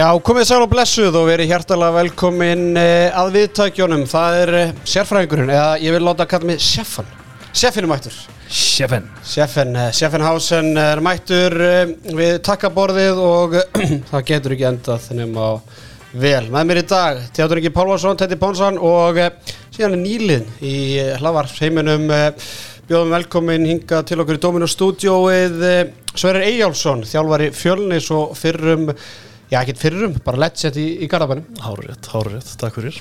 Já, komið sæl og blessuð og verið hjartalega velkomin uh, að viðtækjónum. Það er uh, sérfræðingurinn, eða ég vil láta að kalla mig Sjeffan. Sjeffin er mættur. Sjeffin, uh, Sjeffinhausen er mættur við takkaborðið og það getur ekki endað nema vel. Með mér í dag, Teatur Ingi Pálvarsson, Tetti Pónsson og síðan er nýlinn í hlavarsheiminum. Uh, bjóðum velkomin hinga til okkur í Dóminu stúdióið uh, Sverrir Eyjálsson, þjálfari fjölnis og fyrrum Já, ekkert fyrrum, bara legend í, í Garðabænum. Hárurétt, hárurétt, takk fyrir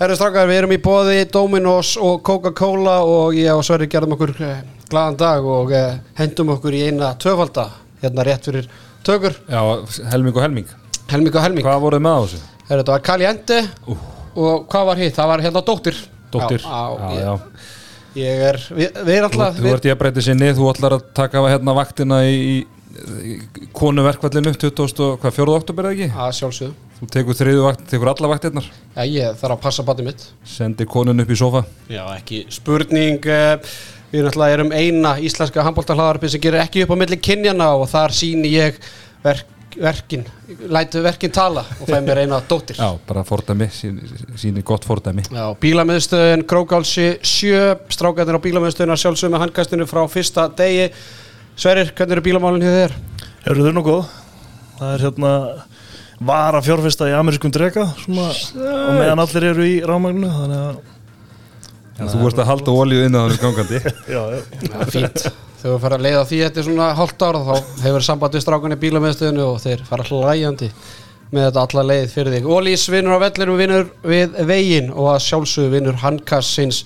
Herru strákar, við erum í bóði Dominos og Coca-Cola og ég og Sverri gerðum okkur eh, glaðan dag og eh, hendum okkur í eina tvöfalda, hérna rétt fyrir tökur, Já, helming og helming helming og helming. Hvað voruð með á þessu? Herru, þetta var Caliente og hvað var hitt? Það var hérna Dóttir. Dóttir Já, já, já, ég, já. ég er, við, við erum Þú, alltaf, þú ert í að breyta sinni Þú ætlar að taka hérna vaktina í konuverkvallinu 20. og hvað, 4. oktober eða ekki? að sjálfsögðu. Þú tekur þriðu vakt, tekur alla vaktirnar Já, ég þarf að passa bati mitt. Sendir konun upp í sofa Já, ekki spurning eh, Við náttúrulega erum eina íslenska handbóltahlaðarpi sem gerir ekki upp á milli kynjana og þar síni ég verk, verkin lætu verkin tala og fæ mér eina dóttir Já, bara fordæmi, síni, síni gott fordæmi Já, bílamöðstöðin Krókálsi 7 strákarnir á bílamöðstöðin að sjálfsögum með handkastinu frá fyrsta degi Sverrir, hvernig eru bílamálinn hjá þér? Eru þau góð? Það er hérna vara fjárfesta í amerískum drega svona, og meðan allir eru í rámagninu þannig að Já, Þú vorst að halda ólíu inn á þannig gangandi já, já. Já, fínt Þegar við fara að leiða því þetta er svona hálft ára þá hefur samband við strákarnir í bílamöðstöðinu og þeir fara hlæjandi með þetta alla leið fyrir þig Ólís vinnur á vellinum vinnur við veginn og að sjálfsögðu vinnur handkassins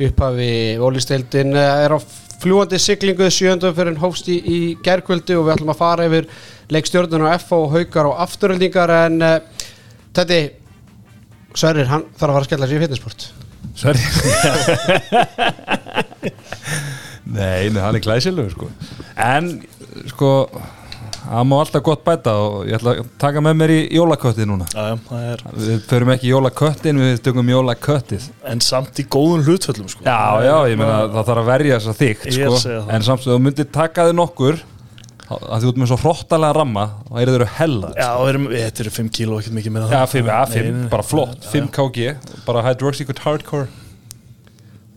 upphafi Ólísteildin er á fljúandi siglingu sjöndum fyrir en hófst í, í gærkvöldi og við ætlum að fara yfir leikstjórnuna F og haukar og afturöldingar en uh, þetta Sverrir, hann þarf að fara að skella sér í fitnessport Sverri Nei, hann er glæsilegur sko. En sko Það má alltaf gott bæta og ég ætla að taka með mér í jólakötti núna Já, já, það er Við förum ekki í jólaköttin, við tökum jólaköttið en samt í góðun hlutföllum sko. Já, já, ég meina það þarf að verja þess að þygt sko. að segja það. En samt sem þú myndir taka þig nokkur að þú ert með svo hróttalega ramma þá eru þeir hella Já, við erum, þetta eru 5 kíló, ekkert mikið með það Já, fimm, ja, Nei, fimm, nei, nei. bara flott, 5 kg bara hydroxycut hardcore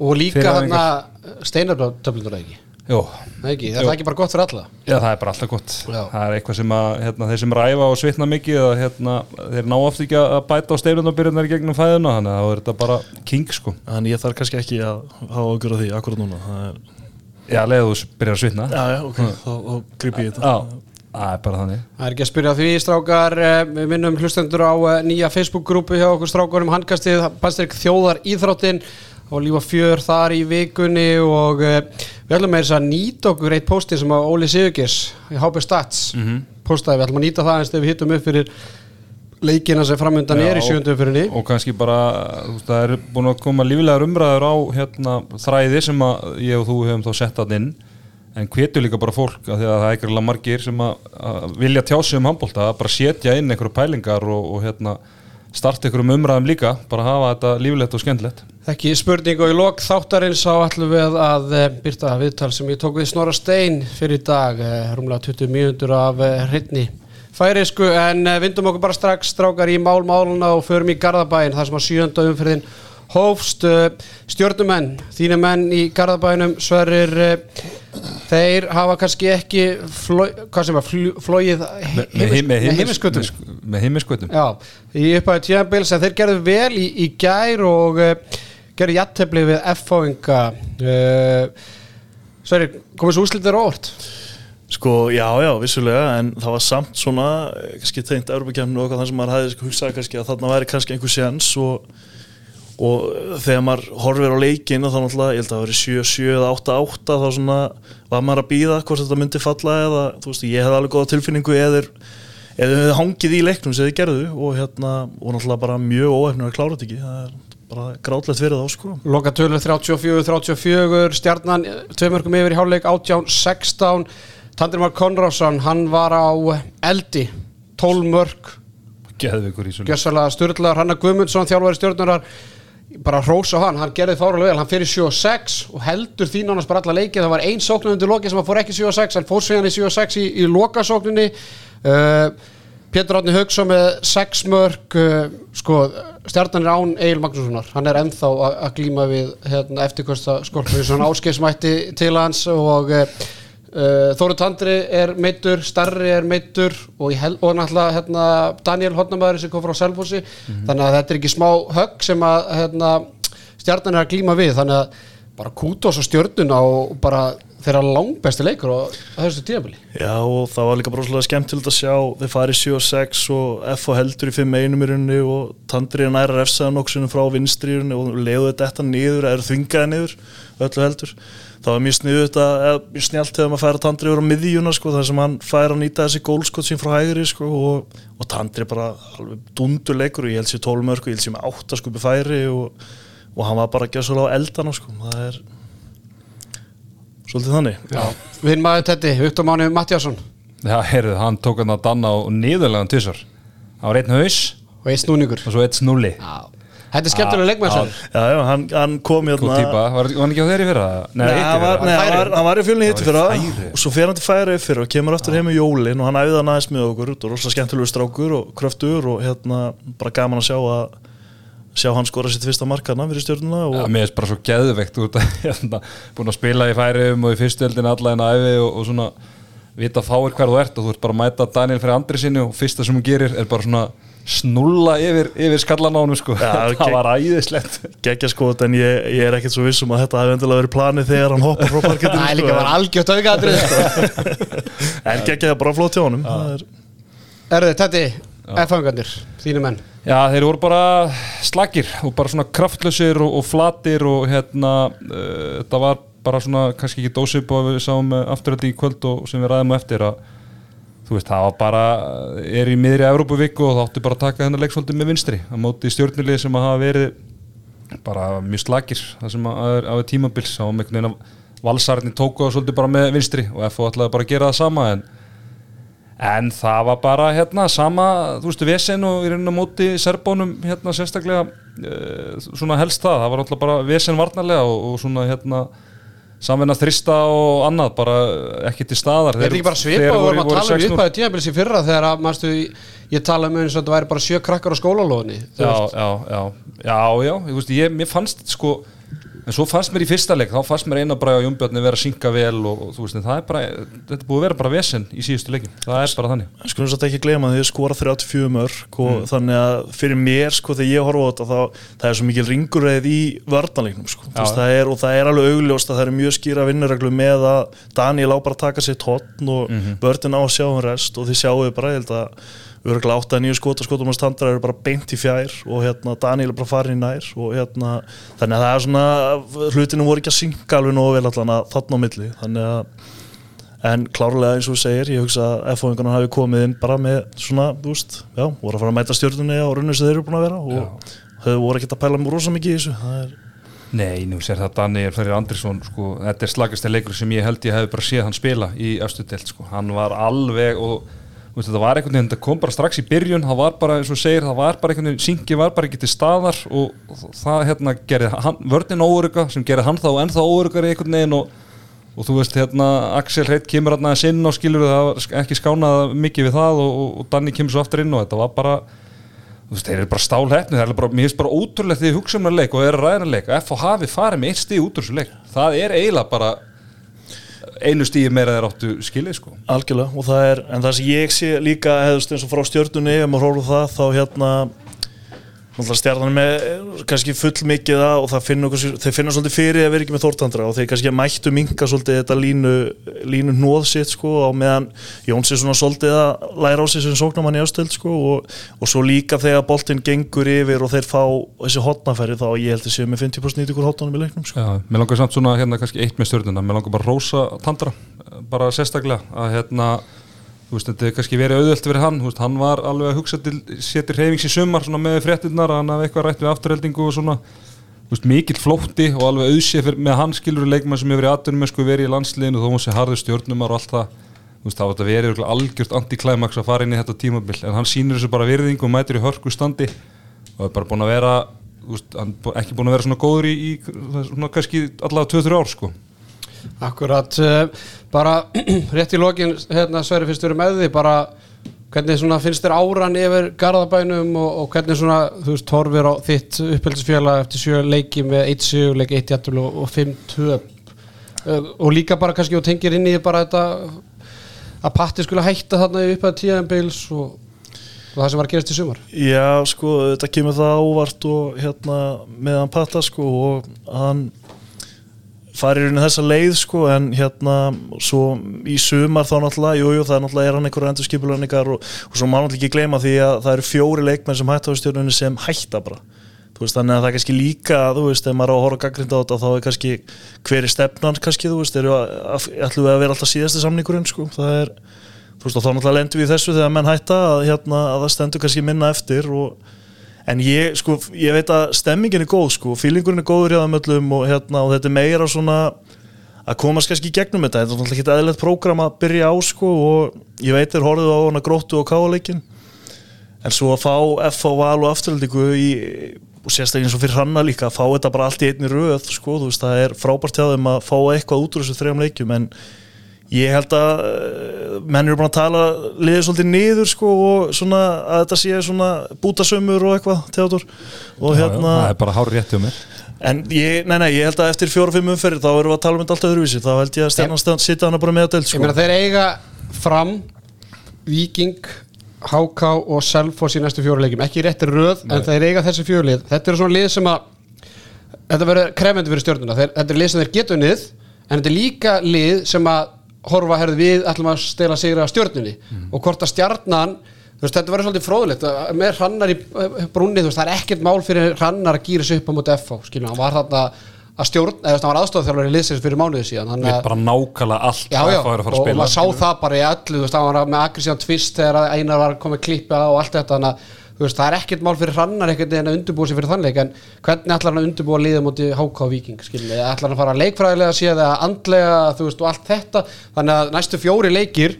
og líka hann að steinartöflundur ekki Jó, Nei, ekki, það er Jú. það ekki bara gott fyrir alla? Já, það er bara alltaf gott. Já. Það er eitthvað sem að hérna, þeir sem ræfa og svitna mikið eða, hérna, þeir ná oft ekki að bæta á steilunarbyrjunar í gegnum fæðuna þannig að það er þetta bara king sko. Þannig ég þarf kannski ekki að hafa okkur á því akkurat núna það er, Já, leiðu þú byrjar að svitna. Já, já, ok, þá, þá grípi ég þetta. Já, það er bara þannig. Það er ekki að spyrja því strákar. Eh, við minnum hlustendur á eh, nýja Facebook-grúpu hjá okkur strákarum handkastið Bannstyrk þjóðar íþróttin og lífa fjör þar í vikunni og uh, við ætlum að nýta okkur eitt pósti sem að Óli Sigurgis í HP Stats postaði, við ætlum að nýta það eins þegar við hittum upp fyrir leikina sem framöndan er í sjöndu fyrirni og kannski bara, þú veist, það er búin að koma lífilegar umræður á hérna, þræði sem að ég og þú hefum þá sett að inn. En hvetur líka bara fólk að að það er eitthvað margir sem að, að vilja tjá sig um handbólta að bara setja inn einhverju pælingar og, og hérna, starta einhverjum umræðum líka bara hafa þetta lífilegt og skemmtilegt Ekki spurning og í lok þáttarins þá ætlum við að uh, byrta viðtal sem ég tók við Snorra Stein fyrir í dag, uh, rúmlega 20 mínútur af uh, hreitni færisku en vindum okkur bara strax strákar í málmáluna og förum í Garðabæin þar sem að sjönda umfyririnn hófst. Stjórnumenn, þínu menn í Garðabænum Sverrir uh, þeir hafa kannski ekki fló, flóið með heimiskutum með heimiskutum Já, í upphæðu tíðanbils en þeir gerðu vel í, í gær og gerðu jattefli við F-fáinga uh, Sverri, komið svo úslitir óvart? Sko, já, já, vissulega, en það var samt svona, eh, kannski tengt Európa-kjæmnu og eitthvað þannig sem maður hefði hugsað kannski að þarna væri kannski einhver séns og, og þegar maður horfir á leikin og þá náttúrulega, ég held að það væri 7-7 eða 8-8 þá svona var maður að býða hvort þetta myndi falla eða, þú veist, ég hefði alveg góða tilfinningu eða eða hangið í leiknum sem þið gerðu og hérna, og náttúrulega bara mjög óefnir að klára þetta ekki, það er bara grátlegt fyrir þá, sko. Loka tölur 34-34 stjarnan, tveimörkum yfir í hálfleik 18-16 Tandrimar Konrásson, hann var á eldi 12 mörg. Gjössalega styrlaður, Hanna Guðmundsson þjálfari stjórnurar bara hrósa á hann, hann gerði fárulega vel hann fyrir 7-6 og heldur því nánast bara alla leikið, það var ein sóknum undir lokið sem að fór ekki 7-6, hann fór síðan í 7-6 í, í lokasókninni. Uh, Pétur Átni Haugsson með 6 mörg uh, sko, stjarnan er án Egil Magnússonar. Hann er ennþá að glíma við hérna, eftirkosta skorpur svona áskeismætti til hans og uh, Þóru Tandri er meittur Starri er meittur og, og náttúrulega hérna, Daniel Hodnamæður sem kom frá Selfossi. Þannig að þetta er ekki smá högg sem að hérna, stjarnan er að glíma við. Þannig að bara kútos og stjörnuna og bara þeirra langbesti leikur á þessu tíðabili Já og það var líka svolítið skemmtilegt að sjá þeir farið 7 og 6 og F heldur í 5 einum í rauninni og Tandri er næra refsaðan okkur frá vinstri og leiðu þetta niður eða þvingaði niður öllu heldur. Það var mjög sniðu þetta eða mjög snjált þegar maður fær að Tandri yfir á miðjuna sko þar sem hann fær að nýta þessi gólskot sín frá hægri sko og, og Tandri bara alveg dundur leikur og ég held sér 12 mörg og ég held sér með 8 skupi færi og, og hann var bara að gera svolítið á eldana sko. Það er svolítið þannig. Vinn maður Tetti, Viktor Máni Mattiasson Já, heyrðu, hann tók hann að danna á niðurlegan tísar Það var einn haus og einn snúningur. Og svo einn snúli. Þetta er skemmtilega leikmæðsar Já, já, hann, hann kom Góð hérna típa, var, var hann ekki á þeirri fyrra? Nei, hitti hann var, nei, hann var, hann var í fjölni hitti Það fyrra. Var í Færeyjum. og svo fer hann til færi fyrra og kemur aftur heim í jólin og hann æfði hann aðeins með okkur. Og rosalega skemmtilegur strákur og kröftur og hérna bara gaman að sjá að sjá hann skora sitt fyrsta markana fyrir stjórnuna og Já, mér er bara svo geðveikt út að hérna, búin að spila í færiðum og í fyrstu eldin alla en æfi og, og svona vita fáir hver þú ert og þú ert bara að mæta Daniel fyrir andri sinni og fyrsta sem hún gerir er bara svona snulla yfir, yfir skallan á hann sko. Ok. það var æðislegt geggja skot en ég, ég er ekkert svo viss um að þetta hefði endilega verið planið þegar hann hoppar frá parkettinu Það er líka bara algjört aukaðrið sko. en geggja það bara flott hjá honum það er, Erðu Tetti, F-fangarnir, þínu menn Já, þeir voru bara slagir og bara svona kraftlausir og, og flatir og hérna uh, þetta var bara svona kannski ekki dósip og við sáum afturhaldi í kvöld og sem við ræðum eftir að þú veist, það var bara er í miðri Evrópuvíku og það átti bara að taka þennan leiksvöldi með vinstri. Á móti stjórnilið sem að hafa verið bara mjög slagir það sem að á tímabils á að valsarni tóku það svolítið bara með vinstri og FO ætlaði bara að gera það sama en En það var bara hérna sama, þú veistu, vesen og í rauninu móti serbónum hérna sérstaklega uh, svona helst það, það var alltaf bara vesen varnarlega og, og svona hérna samvinna þrista og annað bara ekki til staðar. Þetta er ekki bara svipa og vorum að tala um upphæðu tíðabils í fyrra þegar að, mannstu, ég tala um eins og þetta væri bara sjö krakkar á skólalóðinni Já, já, já, já, já, ég veist, ég, mér fannst sko, en svo fannst mér í fyrsta leik, þá fannst mér eina bræði á Jónbjörni vera að synka vel og, og þú veist, er bara, þetta búið að vera bara vesen í síðustu leikin, það er bara þannig. skulum satt ekki gleyma að þið skora 34 mörg og Mm. þannig að fyrir mér sko þegar ég horfa á þetta þá það er svo mikil ringurreið í varnaleiknum sko. Þú veist, það er, og það er alveg augljóst að það er mjög skýra vinnureglu með að Daniel á bara að taka sér tóttn og mm Mhm. börnin á að sjá hann rest og þið sjáu bara, ég held að örgulega 8 að 9 skota skotum að standra eru bara beint í fjær og hérna Daniel er bara farin í nær og hérna þannig að það er svona hlutinu voru ekki að synga alveg nógu vel allan að þarna á milli þannig að En klárlega eins og þú segir, ég hugsa að F-fóðingarna hafi komið inn bara með svona, þú veist, já, voru að fara að mæta stjórnunni á rauninu sem þeir eru búin að vera og þau voru ekkert að pæla mjög rosa mikið í þessu. Það er, Nei, nú sér það Daniel Ferri Andrisson sko, þetta er slagast leikur sem ég held ég hef bara séð hann spila í afstudelt sko. hann var alveg og veist, þetta var einhvern veginn, þetta kom bara strax í byrjun það var bara, eins og segir, það var bara einhvern veginn syngi var bara ekki til staðar og það hérna gerði vörnin óöruga sem gerði hann þá ennþá óörugar í einhvern veginn og, og þú veist, hérna Axel Hreit kemur hérna aðeins inn og skilur það var ekki skánað mikið við það og, og, Danni kemur svo aftur inn og þetta var bara þú veist, þeir eru bara stálhefni, það er bara, mér finnst bara ótrúlega því hugsa um að leik og er að ræðna leik og F og hafi farið með eitt stíð út úr þessu leik. Það er eiginlega bara einu stíði meira þeir áttu skilið sko. Algjörlega, og það er, en það sem ég sé líka, hefðust eins og frá stjórnunni, ef maður horfður það, þá hérna, náttúrulega stjarnan með kannski full mikið það og það finnur, þeir finna svolítið fyrir að vera ekki með þórtandra og þeir kannski mættu minka svolítið þetta línu, línu hnóð sitt sko á meðan Jóns er svona svolítið að læra á sig sem sóknamann í ástöld sko og, og svo líka þegar boltinn gengur yfir og þeir fá þessi hotnafæri þá ég held að séu með 50% nýtt ykkur hotnanum í leiknum sko. Já, mér langar samt svona hérna kannski eitt með stjórnuna mér langar bara að rósa Tandra bara sérstaklega að hérna þú veist, þetta er kannski verið auðvöld fyrir hann veist, hann var alveg að hugsa til setir hreyfings í sumar með fréttinnar hann hafi eitthvað rætt við afturheldingu og svona. Þú veist, mikill flótti og alveg auðsið með hann skilur leikmann sem hefur verið aðtunum með sko verið í landsliðinu hún sé harður stjórnumar og allt það. Þú veist, þá var þetta verið algjört antiklæmaks að fara inn í þetta tímabil en hann sýnir þessu bara virðingu og mætir í hörku standi og er bara búin að vera þú veist, ekki búin að vera svona góður í, í svona kannski allavega 2-3 ár sko Akkurat, uh, bara rétt í lokin hérna Sverri fyrst verið með því bara hvernig finnst þér áran yfir Garðabænum og, og hvernig svona þú veist, horfir á þitt uppeldisfélag eftir sjö leiki með 1 sigurleik, 1 jættul og, og 5 töp? Uh, og líka bara kannski og tengir inn í bara þetta að Patti skulle hætta þarna í upphæða tíðanbils og, og það sem var að gerast í sumar? Já, sko, þetta kemur það ávart og hérna meðan patta sko og hann farir inn í þessa leið sko en hérna svo í sumar þá náttúrulega, jújú jú, það er náttúrulega er hann einhverja endur skipulegningar og, og svo má náttúrulega ekki gleyma því að það eru fjóri leikmenn sem hætta á stjórnunni sem hætta bara. Þú veist þannig að það er kannski líka þú veist, ef maður er að horfa gaggrind á þetta þá er kannski hver er stefnan kannski þú veist, eru að, ætlum við að vera alltaf síðasti samningurinn sko, það er þú veist og þá náttúrulega lendur við þessu þegar menn hætta að, hérna, að En ég, sko, ég veit að stemmingin er góð, sko, fílingurinn er góður hjá það möllum og, hérna, og þetta er meira svona að komast kannski í gegnum þetta. Þetta er náttúrulega ekki eðlert prógram að byrja á, sko, og ég veit þér horfið á hana gróttu og káleikin. En svo að fá F á val og afturhaldingu í, og sérstaklega eins og fyrir hranna líka, að fá þetta bara allt í einni röð, sko, þú veist, það er frábært hjá þeim að fá eitthvað út úr þessu þrejum leikjum, en ég held að eh, menn eru búin að tala liðið svolítið niður sko og svona að þetta sé svona bútasömmur og eitthvað Theodor og hérna það er bara hár rétt um mér. En ég, nei nei, ég held að eftir fjóra-fimm umferðir þá erum við að tala um þetta alltaf öðruvísi. Þá held ég að Stjarnan sitja hana bara með að delt Ég sko. meina þeir eiga fram Viking, HK og Selfoss í næstu fjóru leikjum. Ekki réttir röð en þeir eiga þessi fjóru lið. Þetta eru svona lið sem að þetta verður krefendi horfa herðu við ætlum að stela sigra stjórnunni og hvort að stjarnan veist, þetta verður svolítið fróðilegt með hrannar í eh, brúnni, þú veist, það er ekkert mál fyrir hrannar að gýra sig upp á móti FH, skiljum, hann var þarna að stjórn, eða hann var aðstofþjálfur í liðsins fyrir mánuði síðan, Við að bara nákvæmlega allt já, já, að fara að og spila. maður sá það bara í allu, hann var með aggressíðan tvist þegar einar var komið klippa og allt þetta, þannig að veist, það er ekkert mál fyrir hrannar ekkert en að undirbúa sig fyrir þannleik en hvernig ætlar hann að undirbúa liða múti HK Viking, skiljum við, ætlar hann að fara leikfræðilega séð eða andlega, þú veist, og allt þetta? Þannig að næstu fjóri leikir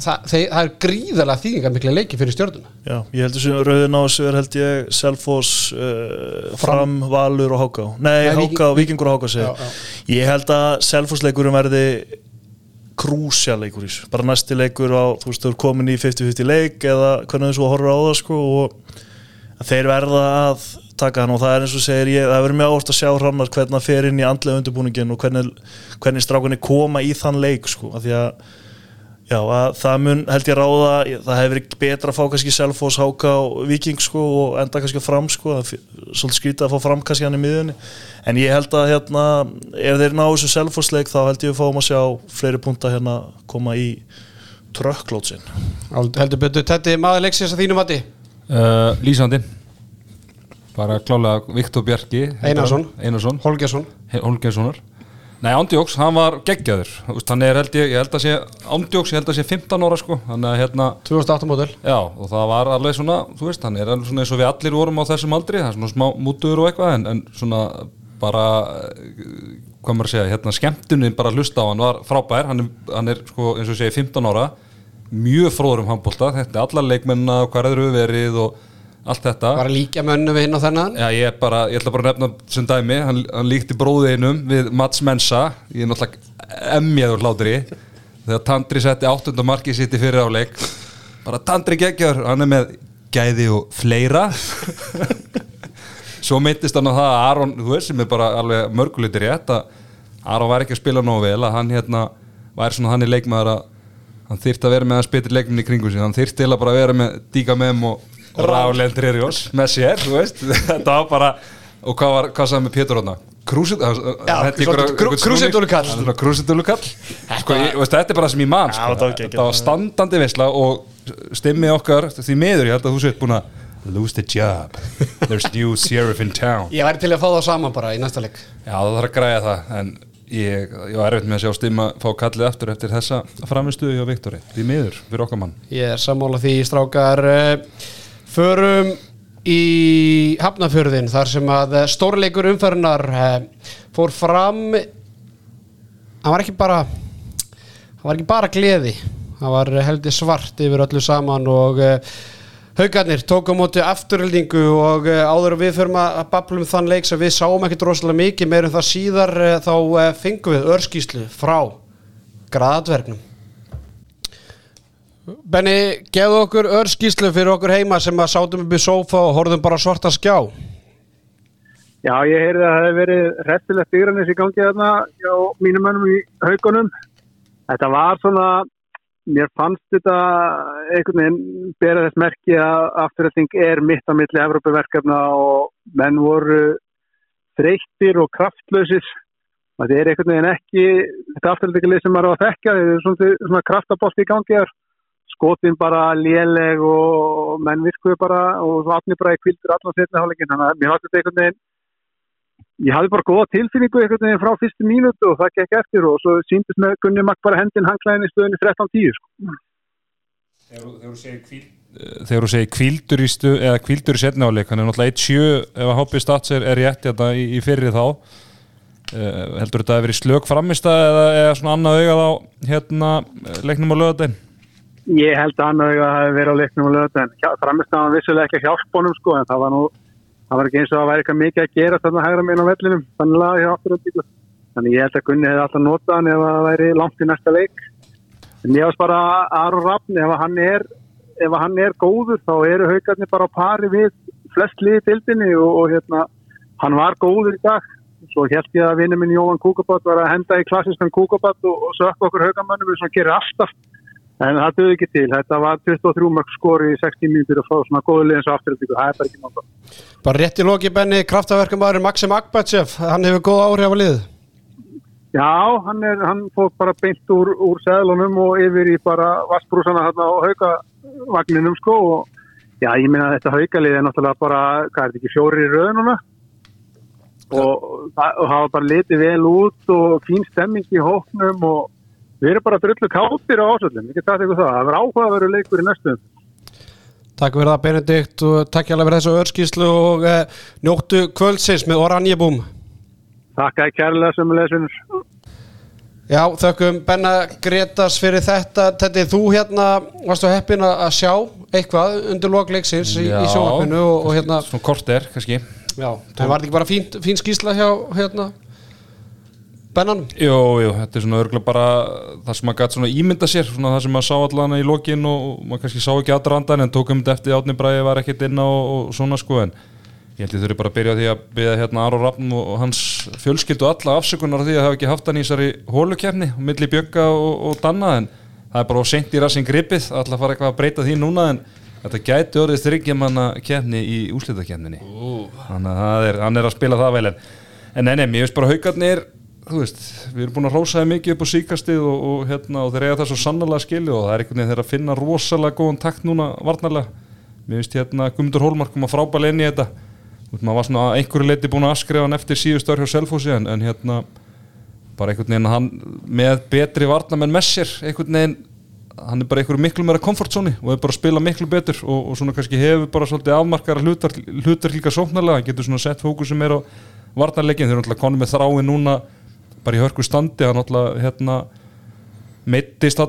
það, þeir, það er gríðarlega þýðingar mikla leiki fyrir stjórnuna Já, ég held þessu rauðin á þessu er held ég Selfoss, uh, Fram, Valur og Háká Nei, Nei, Háká, Víking- Víkingur og Háká Já, segir Ég held að Selfoss leikurinn verði krúsja leikur í þessu bara næsti leikur á, þú veist, þau eru komin í 50-50 leik eða hvernig þessu horfur á það sko og þeir verða að taka hann. Og það er eins og segir ég það verður mjög áherslu að sjá hrannar hvernig það fer inn í andlega undirbúningin og hvernig, hvernig strákunni koma í þann leik sko, af því að Já, að það mun held ég ráða það hefur verið betra að fá kannski Selfoss, Háka og Viking sko og enda kannski fram sko, svolítið skrítið að fá fram kannski hann í miðunni, en ég held að hérna, ef þeir ná þessu Selfoss leik þá held ég að fáum að sjá fleiri punta hérna koma í trökklótsin heldur betur, þetta er maður leiksins að þínu mati? Uh, Lýsandi. Bara klálega Viktor Bjarki Einarsson. Einarsson. Holgersson. Holgenssonar Nei, Ándjóks, hann var geggjaður. Hann er held ég, ég held að sé Ándjóks, ég held að sé 15 ára sko. Þannig að hérna, 2008 módel. Já, og það var alveg svona Þú veist, hann er alveg svona eins og við allir vorum á þessum aldri. Það er svona smá mútur og eitthvað En, en svona bara Hvað maður að segja, hérna skemmtunin bara að hlusta á hann var frábær. Hann er, hann er sko, eins og segi, 15 ára. Mjög fróður um handbólta Þetta er allar leikmenna, hvað er þau verið og allt þetta. Bara líka mönnu við hinn á þennan? Já, ég, bara, ég ætla bara að nefna sem dæmi, hann, hann líkti bróðinum við Mats Mensa, ég er náttúrulega emjaður hlátri, þegar Tandri setti áttunda markið sitt í fyrir áleik bara Tandri geggjör, hann er með gæði og fleira. Svo myndist hann á það að Aron, þú veist, sem er bara alveg mörguleiti rétt að Aron var ekki að spila nógu vel, að hann hérna væri svona hann í leikmaður að hann þyrfti að vera með að spila leikminni í kringu sig, hann þyrfti til að bara vera með Díka Mem og Rálen Trerjós með sér, þú veist. Þetta var bara, og hvað var, hvað sagði með Pétur Róna? Krúsit krúsitúlukall. Krúsitúlukall sko, þetta er bara sem ég man Já, sko. þetta var geggjað. þetta var standandi veisla og stimmi okkar, því miður ég held að þú sétt búin að lose the job. There's new sheriff in town. Ég væri til að fá það saman bara í næsta leik. Já, það þarf að græja það en ég, ég var erfitt með að sjá stimma fá kallið aftur eftir þessa framistuði hjá Viktori því miður, fyrir okkar mann. Ég er sammála því strákar. Eh, Förum í Hafnafjörðin þar sem að eh, stórleikur umferðunar eh, fór fram. Hann var ekki bara hann var ekki bara gleði hann var eh, heldur svart yfir öllu saman og uh, haugarnir tók á móti afturhildingu og áður við förum að að babla um þann leik sem við sáum ekkert rosalega mikið meirum það síðar þá fengum við örskíslu frá graðadvergnum Benni, gefðu okkur örskíslu fyrir okkur heima sem að sátum upp í sófa og horfðum bara á svarta skjá Já, ég heyrði að það hefði verið rettilegt ygranis í gangi þarna hjá mínum mönnum í haugunum. Þetta var svona, mér fannst þetta einhvern veginn bera þess merki að afturhalding er mitt á milli Evrópaverkefna og menn voru þreyttir og kraftlausir. Það er einhvern veginn ekki, þetta afturhaldingalið sem maður á að þekka, þetta er svona kraftabolt í gangi þar. Skotin bara léleg og menn virkuðu bara og svo afnir bara í kvildur allan setna hálfleikin. Þannig að mér fannst þetta einhvern veginn ég hafði bara góða tilfinningu einhvern veginn frá fyrstu mínútu og það gekk eftir og svo síndist með Gunni Makk bara hendin hangklæðin í stöðunni 13-10 sko. Þegar þú segir kvildur í stu eða kvildur í setnáleik, hann er náttúrulega 1-7 ef að Hoppi Stats er, rétt þetta í, í fyrri þá uh, heldur þetta að verið slök framist eða, eða svona annað augað á hérna leiknum á lögadegin? Ég held að annað augað hafi verið á leiknum á lögadegin framist að hann vissulega ekki hjálpunum sko en það var nú það var ekki eins og að væri eitthvað mikið að gera þarna hægra meina á vellinum, þannig að ég afturöndíku þannig ég held að Gunni hefði alltaf notað hann ef það væri langt í næsta leik. En ég ást bara Aron Raffn ef hann er, ef hann er góður þá eru haugarnir bara á pari við flest liði tildinni og, og hérna hann var góður í dag. Svo held ég að vinnu minn Jóhann Kúkabat var að henda í klassiskan Kúkabat og, og sökka okkur haugamannum sem gerir alltaf en það döði ekki til, þetta var 23 mörg skori í 60 mínutur og fá svona góðu liðins og afturöndíku, það er bara ekki náttúrulega Bara rétt í loki benni, kraftaverkamæður Maxim Akbatsef, hann hefur góð áhrif á lið Já, hann, er, hann fór bara beint úr, úr seðlunum og yfir í bara vassbrúsana hérna á haugavagninum sko og já, ég minna að þetta haugalið er náttúrulega bara, hvað er þetta ekki, fjóri í raununa og, það- hafa bara litið vel út og fín stemming í hóknum og við erum bara drullu kátir á ásöldum, ég get það ykkur það, það verður áhugaveru leikur í næstum. Takk fyrir það Benedikt og takk hjá fyrir þessu örskíslu og eh, njóttu kvöldsins með Oranjebúm Takk að kærlega sem lesunur. Já, þökkum Benna Gretas fyrir þetta. Þetta þú hérna, varstu heppin að að sjá eitthvað undir lokleiksins í, í sjónvarpinu og, og hérna Svona kort er, kannski. Já, það var ekki bara fín, fín skísla hjá hérna Bennan Jú, jú, þetta er svona örgulega bara það sem maður gæti svona ímynda sér svona það sem maður sá allan í lokin og og maður kannski sá ekki aðrandan en tókum þetta eftir átni bræði var ekkert inn á og, og svona sko en ég held ég þurfi bara að byrja því að byrja hérna Aron Rappn og, og hans fjölskyldu alla afsökunar því að hafa ekki haft hann í þessari hólukefni milli Bjögga og, og Danna en það er bara á seint í rassin gripið alltaf fara eitthvað að breyta því núna en þetta gæti orðið þryggjamanna kefni í úslitakefninni þannig að er, hann er að spila það vel en en nei, mér finnst bara haugarnir þú veist, við erum búin að rósa þeim mikið upp á síkastið og, og, hérna, og þeir eiga það svo sannlega skilju og það er einhvern veginn þeir að finna rosalega góðan takt núna varnarlega. Mér finnst hérna Guðmundur Hólmark koma frábælega inn í þetta. Veist, maður var svona að einhverju leiti búin að askrifa hann eftir síðust ár hjá Selfossi en, en hérna bara einhvern veginn hann með betri varnamenn með sér einhvern veginn hann er bara einhverju miklu meira komfortzóni og er bara að spila miklu betur og, og svona kannski hefur bara svolítið afmarkara hlutar, hlutar líka sóknarlega, hann getur svona sett fókusum meira á varnarleikin, þeir eru náttúrulega konum með þrái núna bara í hörku standi, hann náttúrulega hérna meittist uh,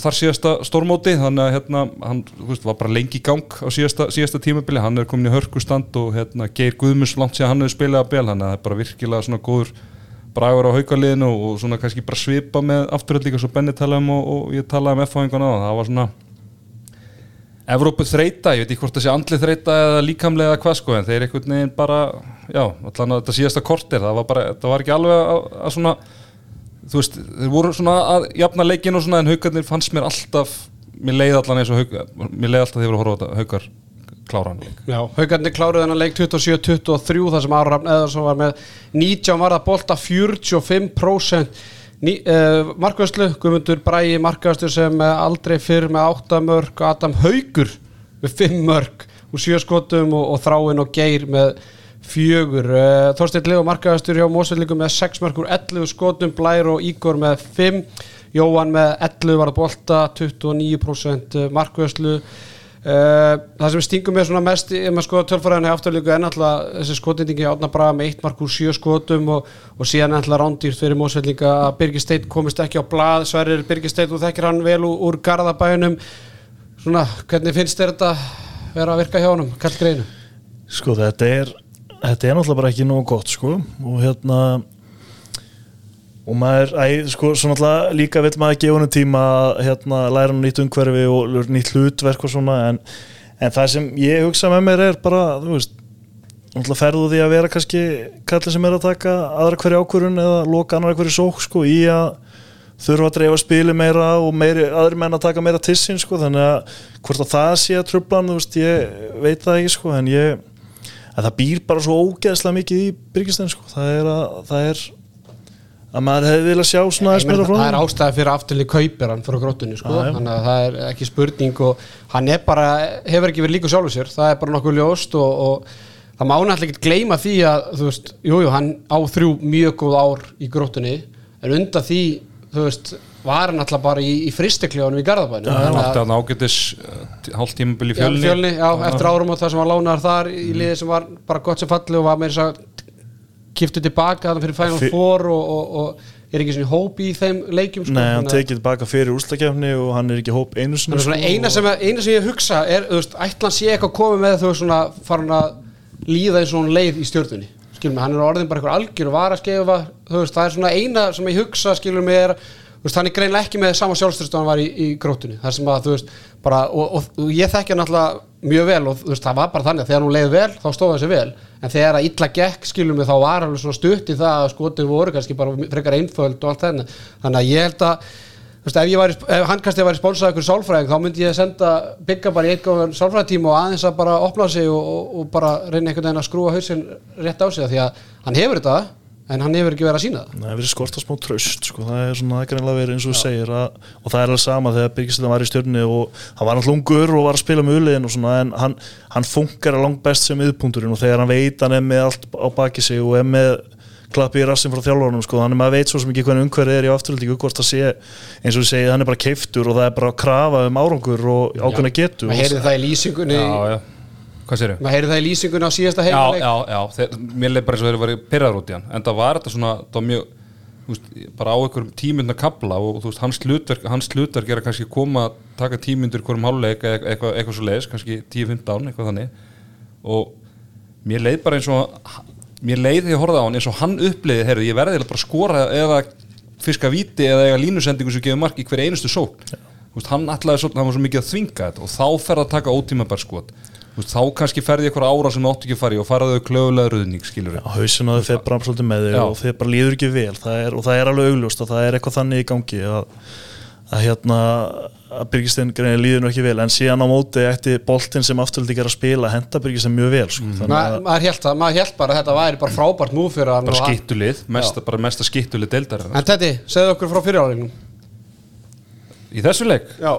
þar síðasta stórmóti þannig að hérna, hann veist, var bara lengi í gang á síðasta, síðasta tímabili, hann er komin í hörku stand og hérna, Geir Guðmus langt sér hann hefur spilað að bel, þannig að það er bara virkilega svona góður bragur á haukaliðinu og, svona kannski bara svipa með afturhald líka svo Benni talaði um og, og ég talaði um F-fáingan á það var svona Evrópu þreita, ég veit ekki hvort það sé andlið þreita eða líkamlega eða hvað sko en þeir einhvern veginn bara, já, allan að þetta síðasta kortir, það var bara, það var ekki alveg að, að svona, þú veist þeir voru svona að jafna leikin og svona en haugarnir fannst mér alltaf mér leið allan eins og haukar, mér leið alltaf þegar ég var að horfa á þetta haukar kláran leik. Já, haugarnir kláruð þennan leik 27-23 þar sem Aron Rafn Eðarsson var með 19 varða bolta 45% Ný, uh, markvæslu, Guðmundur Bræi markvæslu sem uh, aldrei fyrr með 8 mörg, Adam Haugur með 5 mörg og 7 skotum og, og Þráin og Geir með fjögur. Uh, Þorstein Leo markvæstur hjá Mósveldingum með 6 mörgur 11 skotum, Blær og Ígor með 5 Jóhann með 11 varða bolta 29% markvæslu Uh, það sem stingum mér svona mest ef maður skoða tölfræðinu afturlíku er náttúrulega þessi skotendingi átna bara með eitt mark úr sjö skotum og, og síðan náttúrulega rándýrt fyrir mósveldinga að Birgir Steit komist ekki á blað. Sverrir Birgir Steit og þekkir hann vel úr, Garðabænum. Svona, hvernig finnst þér þetta vera að virka hjá honum, kallt greinu? Sko þetta er þetta er náttúrulega bara ekki nógu gott sko. Og hérna og maður, æ, sko, svo náttúrulega líka vil maður gefa henni tíma að hérna, læra hann nýtt umhverfi og nýtt hlutverk og svona en, en það sem ég hugsa með mér er bara, þú veist náttúrulega ferðu því að vera kannski kallin sem er að taka aðra hverju ákvörun eða loka annar hverju sók sko í að þurfa að dreifa spili meira og meiri, aðri menn að taka meira tissin sko þannig að hvort að það sé að tröflan, þú veist, ég veit það ekki sko en ég, að það býr bara svo ógeðslega mikið í Byrkistæn sko, það er að, það er að maður hefði viljað sjá svona aðeins meira frá það er ástæði fyrir afturli kaupir hann frá grótunni sko. Þannig að það er ekki spurning og hann er bara, hefur ekki verið líka sjálfur sér. Það er bara nokkuð ljóst og, og það má náttúrulega ekki gleyma því að þú veist, jújú, jú, hann á þrjú mjög góð ár í grótunni en undan því, þú veist var hann alltaf bara í, í fristekljónum í Garðabænu hann átti að ágætis hálf tímabil í Já, fjölni. Fjölni, já, eftir árum og það sem var lánaðar þar í liði sem var bara gott sem falli og var með þess að kiptu tilbaka þannig fyrir Final Fi- Four og, og, og er ekki svona hóp í þeim leikjum sko, Nei, hann að- tekið tilbaka fyrir úrstakefni og hann er ekki hóp einu að svona sko, eina, sem, eina sem ég hugsa er, þú veist, ætlan sé eitthvað komið með þú veist svona farin að líða eins og hún leið í stjórnunni skilur mig, hann er orðin bara eitthvað algjör og var að skefa þú veist, það er svona eina sem ég hugsa skilur mig er, þú veist, hann er greinlega ekki með sama sjálfstyrst og hann var í, í grótunni það sem að, þú veist, bara og, og, og ég hann alltaf mjög vel og þú veist, það var bara þannig að þegar hún leið vel, þá stóð hann sér vel. En þegar að illa gekk, skilur mig, þá var alveg svona stutt í það að skotin voru kannski bara frekar einföld og allt þennan þannig að ég held að Þú veist, ef, ég væri, ef hann kannski væri sponsað ykkur sálfræðing þá myndi ég senda bygga bara í góðan sálfræðitíma og aðeins að bara opna sig og, og, og bara reyna einhvern veginn að skrúa hausinn rétt á sig því að hann hefur þetta en hann hefur ekki verið að sína það. Nei, það er verið skort að smá tröst sko. það er svona ekkert verið eins og þú segir að, og það er alveg sama þegar Birgislein var í stjörni og hann var náttúrulega ungur og var að spila með uliðin og svona en hann, hann funkar að langt best sem yðpunturinn og þegar hann veit hann er með allt á baki sig og er með klappi í rassin frá þjálfurunum sko, hann er maður veit svo sem ekki hvernig umhverfið er í afturhaldíku hvort að sé, eins og þú segir, hann er bara keiftur og það er bara að krafa um árangur og ákveðna getu maður heyrði það í lýsingunni já, já, hvað sér maður heyrði það í lýsingunni á síðasta já, heimleik já, já, þeir, mér leið bara eins og þeir verið pyrraður út í hann. En það var þetta svona, það var mjög veist, bara á einhverjum tímyndna kabla og þú veist, hans hlutverk, hans hlutverk er að kannski koma að taka tímyndur hverjum háluleik eitthvað, eitthvað, eitthvað svo leiðis, kannski 10-15 eitthvað þannig. Og mér leið bara eins og mér leið þegar ég horfði á hann eins og hann uppliði heyrðu, ég verði bara að skora eða fiska víti eða eiga línusendingu sem gefur mark í hverja einustu sók hann ætlaði svo, hann var svo mikið að þvinga þetta og þá fer að taka ótímabær skot. Þú veist, þá kannski ferði eitthvað ára sem átti ekki að fara í og faraðu klöfulega ruðning skilur á hausinu að þeir bara svolítið með Já. og þeir bara líður ekki vel. Það er, og það er alveg augljóst og það er eitthvað þannig í gangi að, að hérna að Byrgistein greinir líður nú ekki vel. En síðan á móti eftir boltinn sem afturhaldi gera að spila henda Byrgistein mjög vel sko. Þannig Ma, að maður held það, maður held bara að þetta væri bara frábært múf fyrir hann bara skittulið, mesta, bara mesta skittulið deildar en Teddy, segðu okkur frá fyrirálegnum í þessu leik? Já,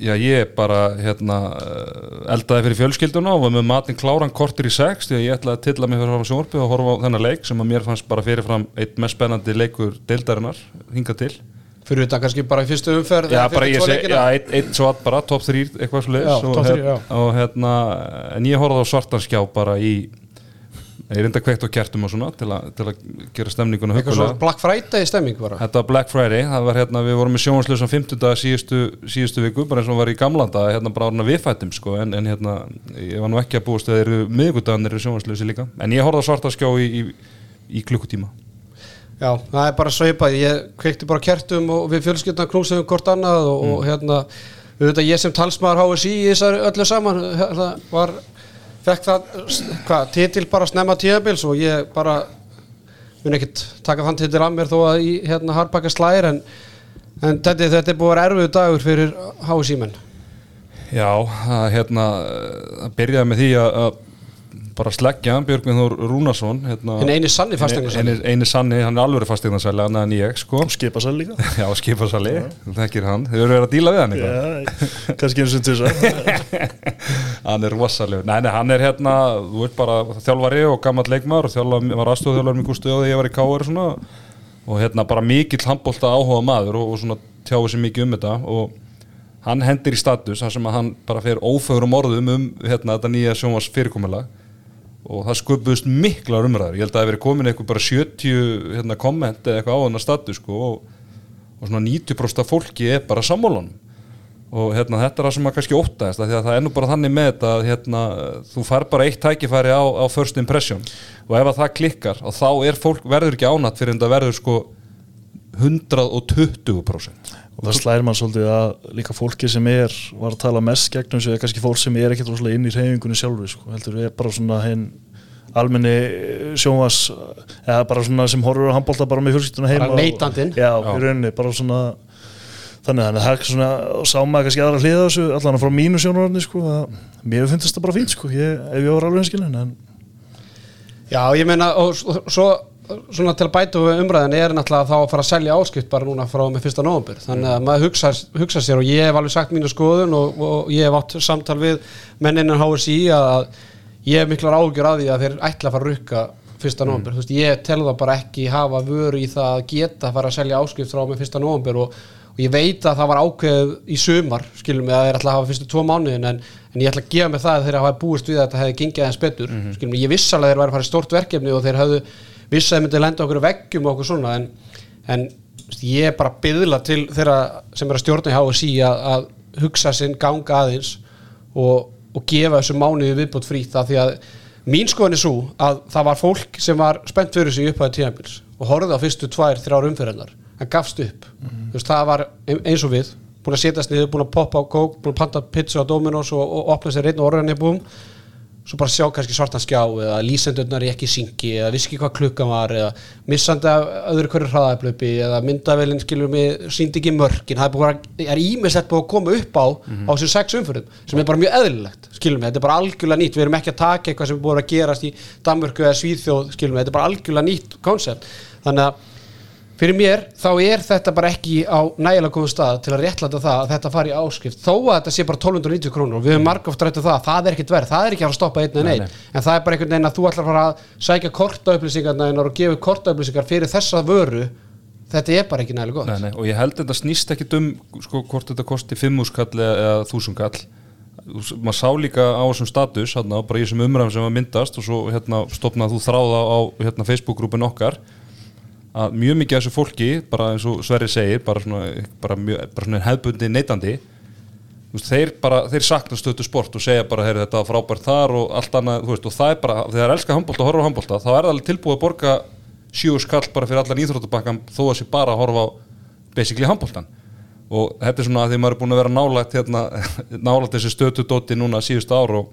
Já, ég bara hérna uh, eldaði fyrir fjölskylduna og var með matinn kláran kortir í sex því að ég ætlaði að tilla mig fyrir fram sjónvarpið og horfa á þennan leik sem að mér fannst bara fyrirfram eitt mest spennandi leikur deildarinnar hingað til. fyrir þetta kannski bara í fyrstu umferð Já, bara ég segi, já, eitt, eitt svo að bara top 3 eitthvað leiðis og, já. og hérna, en ég horfði á svartanskjá bara í ég reynda kveikt á kertum og svona til, a, til að gera stemninguna eitthvað svona. Black Friday stemming bara Þetta var Black Friday, það var hérna, við vorum með sjónvarslösa 50 dag síðustu, síðustu viku, bara eins og var í gamlanda, hérna bara orðin að við fættum, sko, en, en hérna, ég var nú ekki að búast að þeir eru miðgudaganir eru sjónvarslösi líka, en ég horfði á svarta skjá í, í, í klukkutíma. Já, það er bara sveipað, ég kveikti bara kertum og við fjölskyldna knúsum hvort annað og, og hérna, auðvitað ég sem talsmaður HSI í þessari öllu saman hérna, var, fekk það hvað, titil bara snemma tíðabils og ég bara mun ekkit taka þann titil af mér þó að í hérna harbakka slæðir en, en þetta, þetta er búið að vera erfiðu dagur fyrir HSI menn. Já, það, hérna, það byrjaði með því að, að bara sleggja Björgvin Þór Rúnarsson, hérna, hinn eini sanni eini, fasteignarsali eini sanni, hann er alveg fasteignarsæli, annað en ég, sko, og skipa sér líka. Já, skipasali, þú þekkir hann, þau eru verið að díla við hann eitthvað. Já, kannski eins og tusa hann er rosalega, nei, nei, hann er hérna þú veit bara þjálfari og gammal leikmaður og þjálfari, var aðstofþjálfari með Gústu og ég var í K.R. svona. Og hérna bara mikill handbólta áhuga maður og, og svona tjáði sér mikið um þetta. Og hann hendir í status þar sem að hann bara fer ófögurum orðum um hérna þetta nýja sjónvars fyrirkomulag og það sköpuðust miklar umræður. Ég held að það hefur verið komin eitthvað bara 70 hérna, komment eða eitthvað á þennan status sko, og, og svona 90% af fólki er bara sammólanum og hérna, þetta er það sem maður kannski óttaðist af því að það er nú bara þannig með þetta að hérna, þú fær bara eitt tækifæri á, á first impression. Og ef að það klikkar og þá fólk verður ekki ánætt fyrir en það verður sko 120% og það slæðir mann svolítið að líka fólki sem er var að tala mest gegnum sig er kannski fólk sem er ekkert rosalega inn í reyfingunni sjálfur sko. heldur er bara svona hinn almenni sjónvas eða bara svona sem horfur á handbólta bara með fjölskylduna heima Bara neytandinn. og, já, í rauninni, bara svona þannig að það er svona og sá maður kannski aðra hliða þessu allan frá mínu sjónvarni sko, að mér finnst þetta bara fínt sko, ég, ef ég var alveg einskilin en Já, ég meina, og svo svona til að bæta við umræðin er náttúrulega þá að fara að selja áskipt bara núna frá með fyrsta nóvambur þannig að maður hugsa, hugsa sér og ég hef alveg sagt mínu skoðun og, og ég hef átt samtal við menninnan HSI að ég hef miklar áhugjur að því að þeir ætla að fara að rukka fyrsta nóvambur, þú veist, ég tel það bara ekki hafa vöru í það að geta að fara að selja áskipt frá með fyrsta nóvambur og, og ég veit að það var ákveðið í sumar skilum mig að þeir ætla að hafa fyrstu tvo mánuðin en, en ég ætla að gefa mig það að þeir hafa búist við að þetta hefði gengið aðeins betur mm skilum mig, ég viss alveg að þeir væri að fara í stórt verkefni og þeir hefðu viss að þeir myndi lenda okkur veggjum og okkur svona en, en ég er bara byðla til þeirra sem er að stjórna í HSI að, að hugsa sinn ganga aðeins og, og gefa þessu mánuði viðbútt frítt af því að mín skoðin er svo að það var fólk sem var spennt fyrir sig upp að tíðanbils og horfði á fyrstu tvær, þrjár umferðarnar en gafst upp. Þú veist, það var ein- eins og við búin að setjast niður, búin að poppa á kók búin að panta pizza á Dominos og, og opna sér einn orðan í búum svo bara sjá kannski svartan skjá eða lýsendurnar í ekki syngi eða vissi ekki hvað klukkan var eða missandi af öðru hverju hraðaplöpi eða myndavélinn skilur mig síndi ekki mörkin. Það er, er ímislegt búið að koma upp á á þessum sex umfyrum sem er bara mjög eðlilegt skilur mig, þetta er bara algjörlega nýtt. Við erum ekki að taka eitthvað sem er búið að gerast í Danmörku eða Svíþjóð skilur mig, þetta er bara algjörlega nýtt koncept þannig að fyrir mér þá er þetta bara ekki á nægilega góðum stað til að réttlæta það að þetta fari í áskrift. Þó að þetta sé bara 1290 krónur og við höfum margóft rættu það, það er ekkit verð, það er ekki að að stoppa einn en einn, en það er bara einhvern veginn að þú ætlar að fara að sækja kortaupplýsingarna og gefa kortaupplýsingar fyrir þessa vöru. Þetta er bara ekki nægilega gott. Nei, nei, og ég held að þetta snýst ekkit um sko, hvort þetta kosti 5 skall eða 1000 kall. Maður sá líka á þessum status hérna, bara í þessum umræðum sem var myndast og svo hérna, stopnaði þú þráða á hérna, Facebook-grúpin okkar að mjög mikið af þessu fólki, bara eins og Sverri segir bara svona, bara mjög, bara svona hefðbundi neytandi veist, þeir bara, þeir sakna stötu sport og segja bara, heyri þetta var frábært þar og allt annað, veist, og það er bara þegar það elskar handbólta og horfa á handbólta, þá er það tilbúið að borga sjú skall bara fyrir allan íþróttabakkan þó að sé bara að horfa á basically handbóltan og þetta er svona að því maður er búin að vera nálægt hérna, nálægt þessi stötu dóti núna síðustu ár og,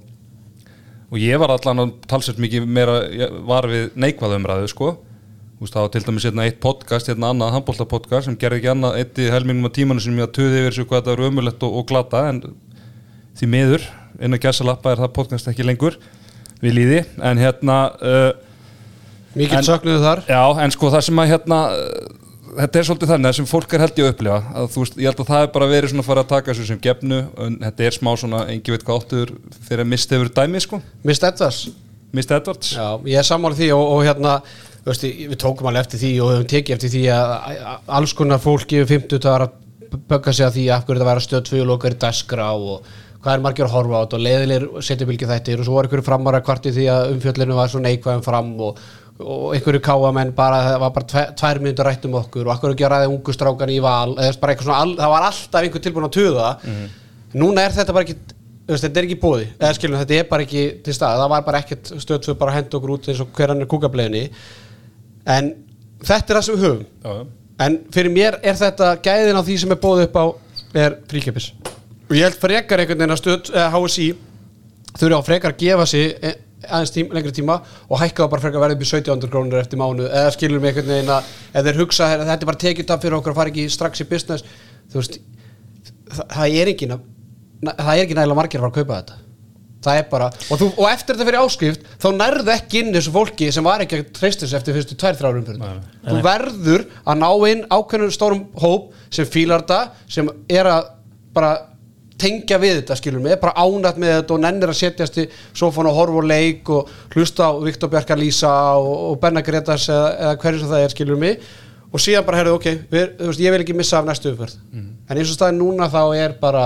og ég var allan að talsett mikið meira var við neikvæða umræðu sko Þú veist, var til dæmis hérna eitt podcast, hérna annað handbóltapodcast sem gerði ekki annað eitt í helmingum á tímanu sem ég að töði yfir þessu hvað þetta var ömulegt og, og glata en því miður, inn að gæsa lappa er það podcast ekki lengur við líði, en hérna uh, mikið söknuðu þar. Já, en sko það sem að hérna uh, þetta er svolítið þannig, það sem fólk er held ég að upplifa að þú veist, ég held að það er bara verið svona að fara að taka þessu sem gefnu, en þetta er smá svona engi veit hvað áttur fyrir að mista yfir dæmi sko, Mist Edvards Já, ég er sammála því og, og hérna þú veist, við tókum alveg eftir því og höfum tekið eftir því að alls konar fólki yfir 50 það er að bögga sig að því af hverju það væri að stöð tvö lokar í daskra og hvað er margir að horfa á þetta og leiðilegir setjubilgi þættir og svo var einhverju framar að kvarti því að umfjöllinu var svo neikvæðum fram og, og einhverju káamenn bara, það var bara tve, tvær minnur rætt um okkur og akkur ekki að ræða ungu strákan í val? Eða all, það var alltaf einhver tilbúin að tuða núna er þetta bara ekki þetta er ekki bóði, eða skilum þetta er bara ekki til stað, það var bara ekkert stöð fyrir bara að henda okkur út eins og hver hann er kúkableginni en þetta er það sem við höfum. Já, en fyrir mér er þetta gæðin á því sem er bóðið upp á er fríkjöpis og ég held frekar einhvern veginn að stöð eða HSI þurfi á frekar að gefa sig e- aðeins tím, lengri tíma og hækka það bara frekar upp í 1700 krónur eftir mánu eða skilur mig einhvern veginn að ef þeir hugsa að þetta er bara tekið upp fyrir okkur að fara ekki strax í business þú veist það, það það er ekki nægilega margir að fara að kaupa þetta það er bara, og, þú, og eftir þetta fyrir áskrift þá nærðu ekki inn þessu fólki sem var ekki að treysta þessu eftir fyrstu tvær þrjárum fyrir þú verður að ná inn ákveðnum stórum hóp sem fílar þetta sem er að bara tengja við þetta skilur mig, er bara ánætt með þetta og nennir að setjast í sofan og horfa og leik og hlusta á Viktor Bjarkar Lísa og, og Benna Gretas eða, eða hverju sem það er skilur mig. Og síðan bara herðu ok, við, þú veist, ég vil ekki missa af næstu uppverð en eins og staðin núna þá er bara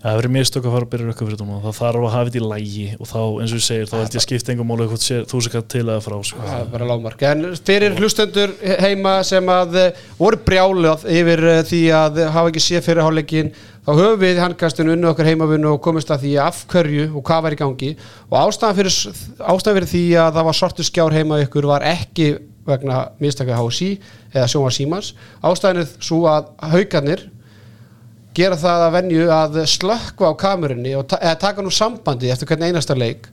það verður mistök að fara að byrja rökkum fyrir þetta það þarf að hafa þetta í lægi og þá, eins og ég segir, þá held ég skipta engum sé þú sem kann til að frá sko. Það er bara lágmark. En fyrir hlustendur heima sem að eh, voru brjálað yfir eh, því að hafa ekki séð fyrir hálfleikin, þá höfum við handkastinu unnu okkar heimavunnu og komist að því af hverju og hvað var í gangi og ástæðan fyrir, ástæðan fyrir því að það var sortu skjár heima ykkur var ekki vegna mistaka gera það að venju að slökkva á kamerunni og ta taka nú sambandi eftir hvern einasta leik.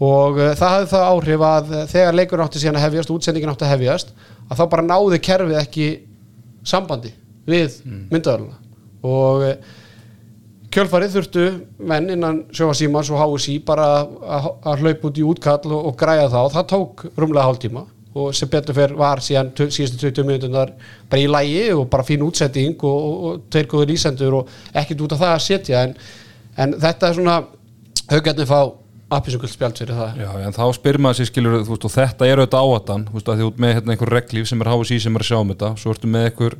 Og uh, það hafði það áhrif að þegar leikur átti síðan að hefjast, útsendingin átti að hefjast að þá bara náði kerfið ekki sambandi við mm. og uh, kjölfarið þurftu menn innan sjófa Símans og HSI bara að, hlaupa út í útkall og, og græja það og það tók rúmlega hálftíma og sem betur fyrir var síðan tu- síðustu 20 minútunar bara í lægi og bara fín útsetting og, og, og tveir góður ísendur og ekkert út af það að setja. En, en þetta er svona haugarnir fá appisugult spjald fyrir það. Já, en þá spyrir maður sér skilur þú veist, og þetta er auðvitað áhatan þú veist, að því út með hérna, einhver reglíf sem er HSI sem er að sjá um þetta svo ertu með einhver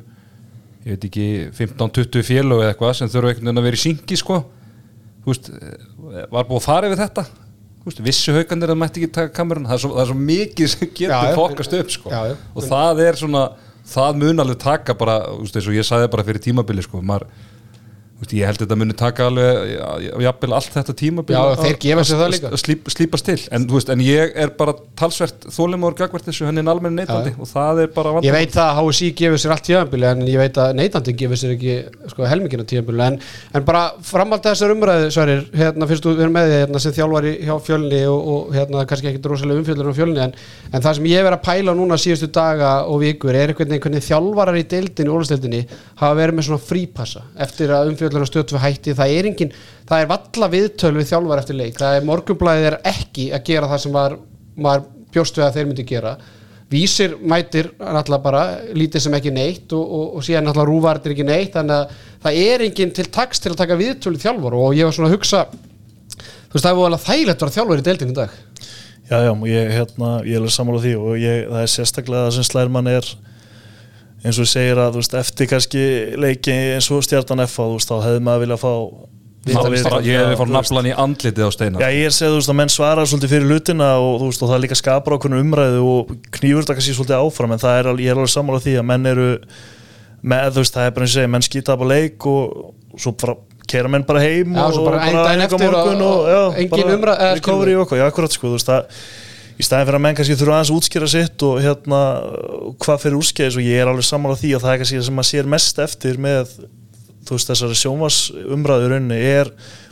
ég veit ekki 15-20 félög eða eitthvað sem þurfa einhvern veginn að vera í syngi sko. Þú veist, eh, var búið að fara yfir þetta veist, vissu haugandir að mætti ekki taka kamerun það er svo, það er svo mikið sem getur já. fokast upp sko Já, já. og það er svona það mun alveg taka bara, veist, eins og ég sagði bara fyrir tímabili sko, maður þú veist, ég held að þetta muni taka alveg jafnvel allt þetta tímabil Já, að- slíp, slípast til en, veist, en ég er bara talsvert þólimóður gagvart þessu henni almenni neytandi og það er bara Ég veit að HSI gefur sér allt tíðanbili en ég veit að neytandi gefur sér ekki sko, helmingina tíðanbili en, en bara framhald þessar umræðu Sverrir, hérna fyrst þú verður með því hérna, sem þjálfari hjá fjölni og, og hérna kannski ekki drosalega umfjöldur á fjölni en, en það sem ég verið að pæla núna síðustu daga og vikur er einhvern veginn þjálfarar í deildinni, að umfjöldur á stöðtu hætti það er engin, það er valla viðtöl við þjálfar eftir leik, það er morgunblæðið er ekki að gera það sem var, maður bjóst við að þeir myndi gera. Vísir mætir náttúrulega bara lítið sem ekki neitt og, og, og síðan náttúrulega rúvartir ekki neitt þannig að það er enginn til taks til að taka viðtölu þjálfur og ég var svona að hugsa þú veist það er alveg þægilegt að vera þjálfur í deildinu dag. Já, já, og ég, hérna, ég er alveg sammála því og ég, það er sérstaklega það sem slærmann er eins og segir að, veist, eftir kannski leiki eins og stjartan F þá hefði maður viljað fá bara, ég hefði fór naflan í andlitið á steina Já, ég er veist, að menn svara svolítið fyrir hlutina og veist, og það líka skapar ákveðnu umræðu og knýfur þetta kannski svolítið áfram en það er, ég er alveg sammála því að menn eru með, þú veist, það er bara eins og segja menn skýta upp á leik og svo bara kera menn bara heim Já, og, bara og einn á eftir og- og, já, engin bara umræða- eða recovery skilur- og eitthvað, já, akkurat, sko, þú veist, það í staðin fyrir að menn kannski þurfa aðeins að útskýra sitt og hérna, hvað fyrir útskýris og ég er alveg sammála því að það er kannski sem maður sér mest eftir með þú veist þessari sjónvars umræðurunni er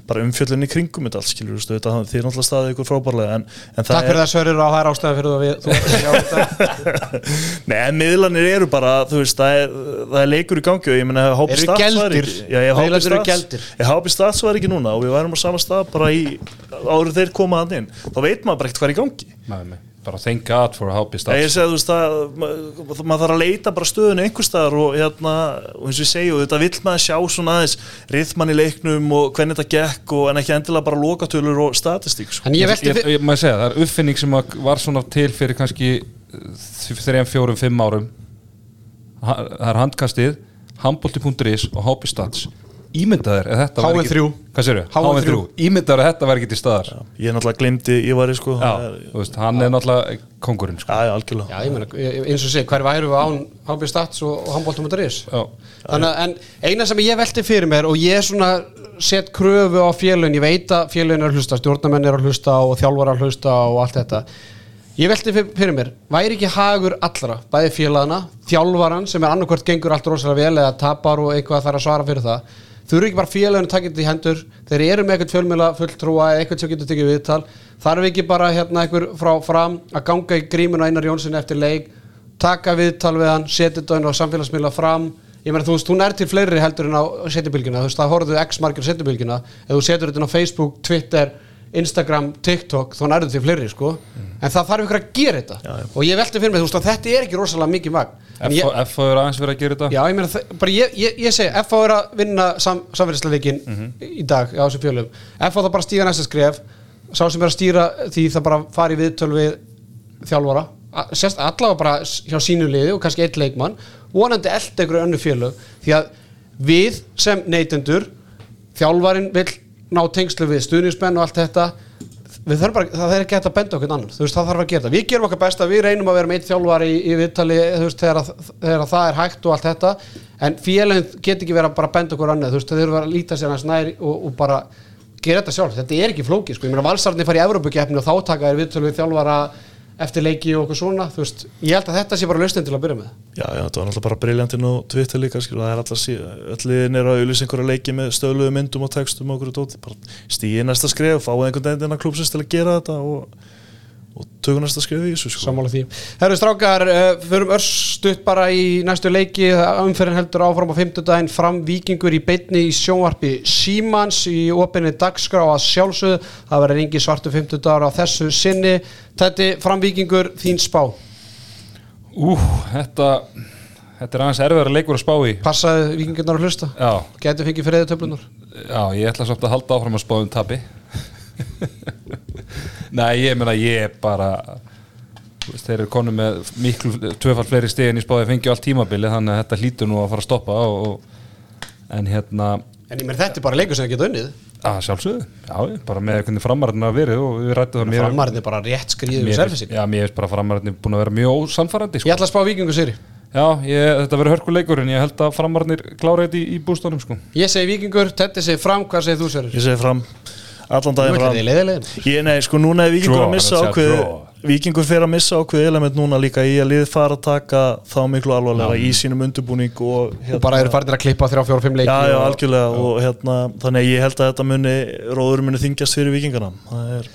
bara umfjöllunni kringum þetta allt skilur, þú veist, þetta, þið er náttúrulega staðið ykkur frábærlega en, en það Takk fyrir það og það er ástæðan fyrir það við, þú, já, þetta- Nei, en miðlanir eru bara, þú veist, það er, það er leikur í gangi og ég meina, Hápi Eru Stats var geldir? ekki Já, ég Hápi Miðlarnir eru Stats geldir. Ég Hápi Stats var ekki núna og við værum á sama stað bara í, árið þeir koma hann inn þá veit maður bara ekkert hvað er í gangi Nei, nei, bara thank God for a help í Ég segi, þú veist, það, ma- maður þarf að leita bara stöðinu einhver staðar og hérna, og eins og ég segi, og þetta vill maður sjá svona aðeins rithmann í leiknum og hvernig þetta gekk og en ekki endilega bara lokatölur og statistík, sko. En ég velti ég, ég, maður segja, það er uppfinning sem að var svona til fyrir kannski þreim, fjórum, fimm árum það er handkastið handbolti.is og hobby-stats ímyndaður að þetta væri HM3. ekki hvað séru? HM3. ímyndaður að þetta væri ekki til staðar já, Ég náttúrulega glemdi, ég var í, sko, er- þú veist, hann er náttúrulega kongurinn sko. Já, já, algjörlega. Já, ég meina, eins og sé, hver væru við án HB Stats og, og handbóltum.is Já. Þannig að, en eina sem ég velti fyrir mér og ég svona set kröfu á félun, ég veit að félun er að hlusta, stjórnamenn er að hlusta og þjálfar að hlusta og allt þetta Ég velti fyr- fyrir mér, væri ekki hagur allra, bæði félagana, þjálfaran sem er annarkvört gengur allt rosalega vel eða tapar og eitthvað þarf að svara fyrir það þurfi ekki bara félaginu að taka þetta í hendur? Þeir eru með eitthvað fjölmjöla fulltrúa eða eitthvað sem getur tekið viðtal. Þarf ekki bara hérna einhver frá fram að ganga í grímuna Einar Jónsson eftir leik taka viðtal við hann, setja þetta inn á samfélagsmiðla fram? Ég meina þú veist, hún er til fleiri heldur en á setjubilgina, þú veist, það horfðu x margir setjubilgina, ef þú setur þetta inn á Facebook, Twitter, Instagram, TikTok þá nærðu til fleiri, sko. En það þarf ykkur að gera þetta. Og ég velti fyrir mig, þú veist, að þetta er ekki rosalega mikið magn. En ég- F er aðeins verið að gera þetta. Já, ég meina, bara ég, ég, ég segi FH er að vinna sam, samfélagsleikin í dag á þessum fjölum. FH það bara stíga næsta skref. Sá sem er að stýra því það bara fari við þjálfara. A- sérst allavega bara hjá sínu liði og kannski eitt leikmann. Vonandi elda ykkur önnu fjölu því að við sem neytendur þjálfarin vill ná tengslu við stuðnismenn og allt þetta. Bara, það er ekki hægt að benda okkur annan þú veist, það þarf að gera það, við gerum okkar besta við reynum að vera með eitt þjálfari í, í viðtali veist, þegar, að- þegar að það er hægt og allt þetta. En félagin get ekki verið að benda okkur annað, þú veist, þau þurfum að líta sér hans nær og, og bara gera þetta sjálf, þetta er ekki flóki sko, valsarni fara í Evrópukeppni og þá taka þér viðtölu við þjálfara eftir leiki og okkur svona veist, ég held að þetta sé bara lausnin til að byrja með. Já, já, þetta var náttúrulega bara briljantinn á Twitter líka, skilur, það er alltaf síðan, öll liðin er að auðvisa einhverja leiki með stöðluðu myndum og textum og okkur og dóti, bara stíði næsta skref, fáið einhvern veginn innan klúpsins til að gera þetta og, og tökum næsta skref í þessu, sko. sammála því. Herru strákar uh, förum örstutt bara í næstu leiki. Umferðin heldur áfram á 50 daginn fram vikingur í beitni í sjónvarpi Símans í opinni dagskrá að sjálfsögðu, það verður engi svartu 50 dagar á þessu sinni. Þetta fram vikingur þín spá. Ú, þetta Þetta er aðeins erfiðar leikur að spá í. Passaði vikingurnar að hlusta? Já, getur fengið fyrir eða töflunar já, ég ætla samt að halda áfram að spá um tapi Nei, ég meina ég er bara þú veist, Þeir eru konu með miklu tvöfall fleiri stegin í spáði fengið allt tímabili þannig að þetta hlýtur nú að fara að stoppa og, og, en hérna en ég mér þetta er bara leikur sem það geta unnið. Að sjálfsögðu, já, bara með hvernig framarinn að verið og við rættum það mér framarinn er bara rétt skriðið við selfisík Já, mér finnst bara framarinn búin að vera mjög ósamfærandi sko. ég ætla að spá vikingu sér Já, ég, þetta verður hörkuleikur en ég held að framarnir klára þetta í, í bústónum sko. ég segi vikingur, Tetti segi fram, hvað segir þú sér Ég segi fram, allan daginn þið leiðilegin Ég, nei, sko, núna er vikingur Draw, að missa ákveð. Vikingur fer að missa ákveð element núna líka í að lið fara að taka þá miklu alvarlega í sínum undirbúning og hérna, og bara eru farinir að klippa 3-4-5 leiki Já, já, og- algjörlega og hérna, þannig að ég held að þetta muni róður muni þingjast fyrir vikingarna það er,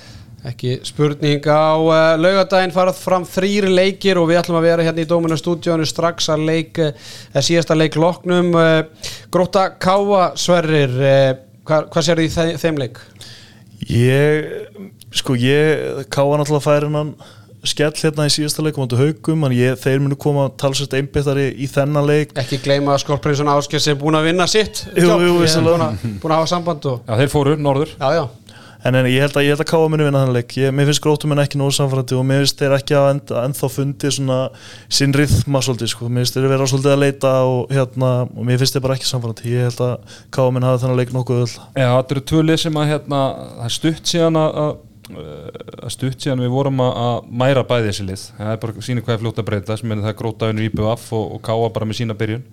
Ekki spurning á uh, laugadaginn farað fram þrýri leikir og við ætlum að vera hérna í Dóminu stúdíónu strax að leik, uh, síðasta leik loknum. Uh, Gróta Káa Sverrir, uh, hvað, hvað sér þið í þe þeim leik? Ég sko ég káða náttúrulega færi hennan skell hérna í síðasta leik máttu haugum, en ég, þeir munu koma talsvægt einbyttari í þennan leik Ekki gleyma að Skorprinsson Áskers er búin að vinna sitt Jú, jobb. jú, vissulega. búin að, búin að hafa samband og Já, þeir fóru, norður Já, já, en, en ég held að, að káða muni vinna þennan leik. Ég, mér finnst grótum en ekki nógu samfærandi og mér finnst þeir ekki að enda, ennþá fundi svona sinn rithma svolítið sko. mér finnst þeir vera svolítið að leita og, hérna, og mér finnst þeir bara ekki samfærandi ég held að káða muni hafa þennan leik nokkuð öll. Já, þetta eru tvölið sem að hérna, stutt síðan að, að stutt síðan við vorum að, mæra bæði þessi lið, það er bara síni hvað er fljótt að breyta sem er það gróta unni IBF og, og káa bara með sína byrjun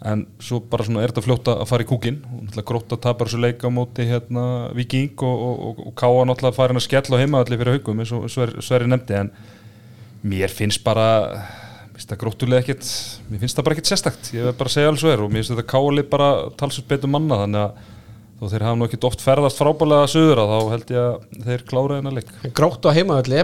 en svo bara svona er þetta fljótt að fara í kúkin og náttúrulega gróta tapar þessu leik á móti hérna Viking og, og, og, og káa náttúrulega fara hann að skella á heimaðalli fyrir haugum eins og Sverri Sver nefndi. En mér finnst bara mér finnst það grótulega ekkert mér finnst það bara ekkert sérstakt, ég verð bara að segja alls verð og mér finnst þetta káli bara talsveit betur manna. Þannig að þó þeir hafa nú ekkert oft ferðast frábælega að söður þá held ég að þeir klára þennan leik. Grótt á heimaðalli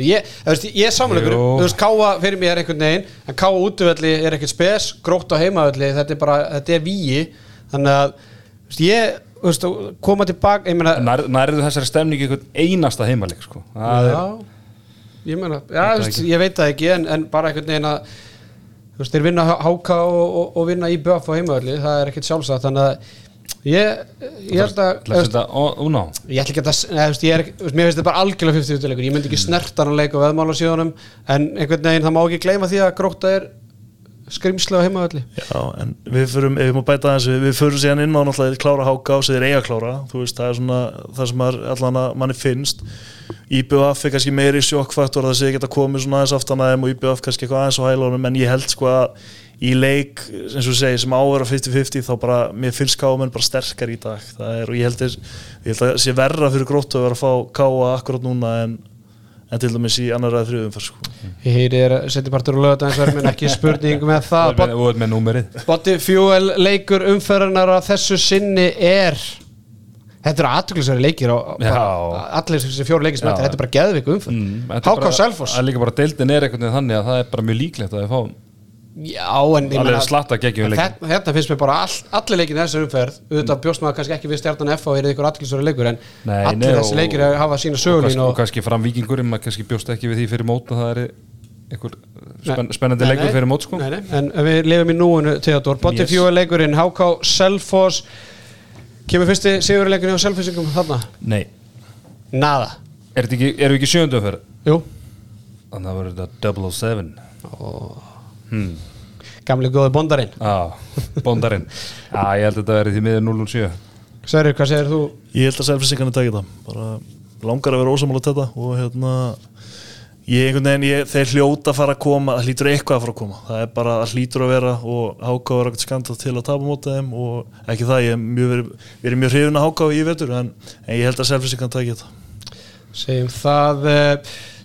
er er Ég, veist, ég er samleikur, þú veist, Káa fyrir mig er einhvern veginn, en Káa útvöldi er ekkert spes, grótt á heimavelli, þetta er bara, þetta er víi, þannig að, þú veist, ég, þú veist, koma tilbaka, ég meina, Nær, nærðu þessari stemningi einhvern einasta heimaleik sko. Það er- já, ég meina, já, þú veist, ég veit það ekki, en, en bara einhvern veginn að, þú veist, þeir vinna HK og, og, og vinna í BF á heimavelli, það er ekkert sjálfsagt, þannig að, ég, ég held að, Ætla að setja ó- óná Ég ætla ekki að það, ég er, mér finnst þetta bara algjörlega 50-50 leikur, ég myndi ekki snerta hann leik á veðmála síðanum, en einhvern veginn það má ekki gleyma því að gróta er skrimslega heimavalli. Já, en við fyrum, ef við má bæta aðeins við, við fyrum síðan inn á náttúrulega klára háka og segir eiga klára, þú veist, það er svona það sem maður, allan að manni finnst. IBF er kannski meiri sjokkfaktor að það sé geta komið svona aðeins aftan að þeim og IBF kannski eitthvað aðeins á að í leik, eins og segi, sem áver að 50-50 þá bara, mér finnst káamenn bara sterkar í dag, það er, og ég held, er, ég held að sé verra fyrir gróttu að vera að fá káa akkurat núna en, en til dæmis í annar að þriðum fyrir sko. Ég heyri er setjapartur og lögadagsverð, menn ekki spurning með það. Þú ert með- þú ert með númerið Botti Fuel leikur umferðarnar að þessu sinni er, þetta eru aðtöklisari leikir á, Já. bara, allir þessi fjóru leikir sem þetta, þetta er bara geðviku umferð. Mm, er bara- Selfoss. Það er líka bara deildin er veginn þannig að það er bara mjög líklegt að þið fá Já, en ég leikir. þetta, þetta finnst mér bara all, allir leikir í þessu umferð auðvitað bjóst maður kannski ekki við stjarnan F og er ykkur allir leikur en Nei, allir nei, þessi og- leikir hafa sína og sögulín kannski, og og, kannski fram vikingur maður kannski bjóst ekki við því fyrir mót að það er einhver spenn, spennandi nei, leikur fyrir mót sko. nei, nei, en við lifum í núinu Theodor, Botti Yes. leikurinn HK Selfoss. Kemur fyrsti sigurleikurinn á Selfossingum þarna? Nei, Nada, er erum við ekki sjöndu fyrir jú. Þannig að það verður þetta 007 hmm. gamli góði bondarinn. Ah, bondarinn. Ah, ég held að þetta verður því miður 007 Sverrir, hvað segir þú? Ég held að selfisingarnir tekja það. Bara langar að vera ósamála þetta og hérna ég einhvern veginn, ég, þeir hljóta að fara að koma það hlýtur eitthvað að fara að koma. Það er bara, það hlýtur að vera og háká er ekkert skandað til að tapa móta þeim og ekki það, ég er mjög verið, verið mjög hrifin að háká í vetur en, en ég held að selfisingarnir tekja þetta segjum það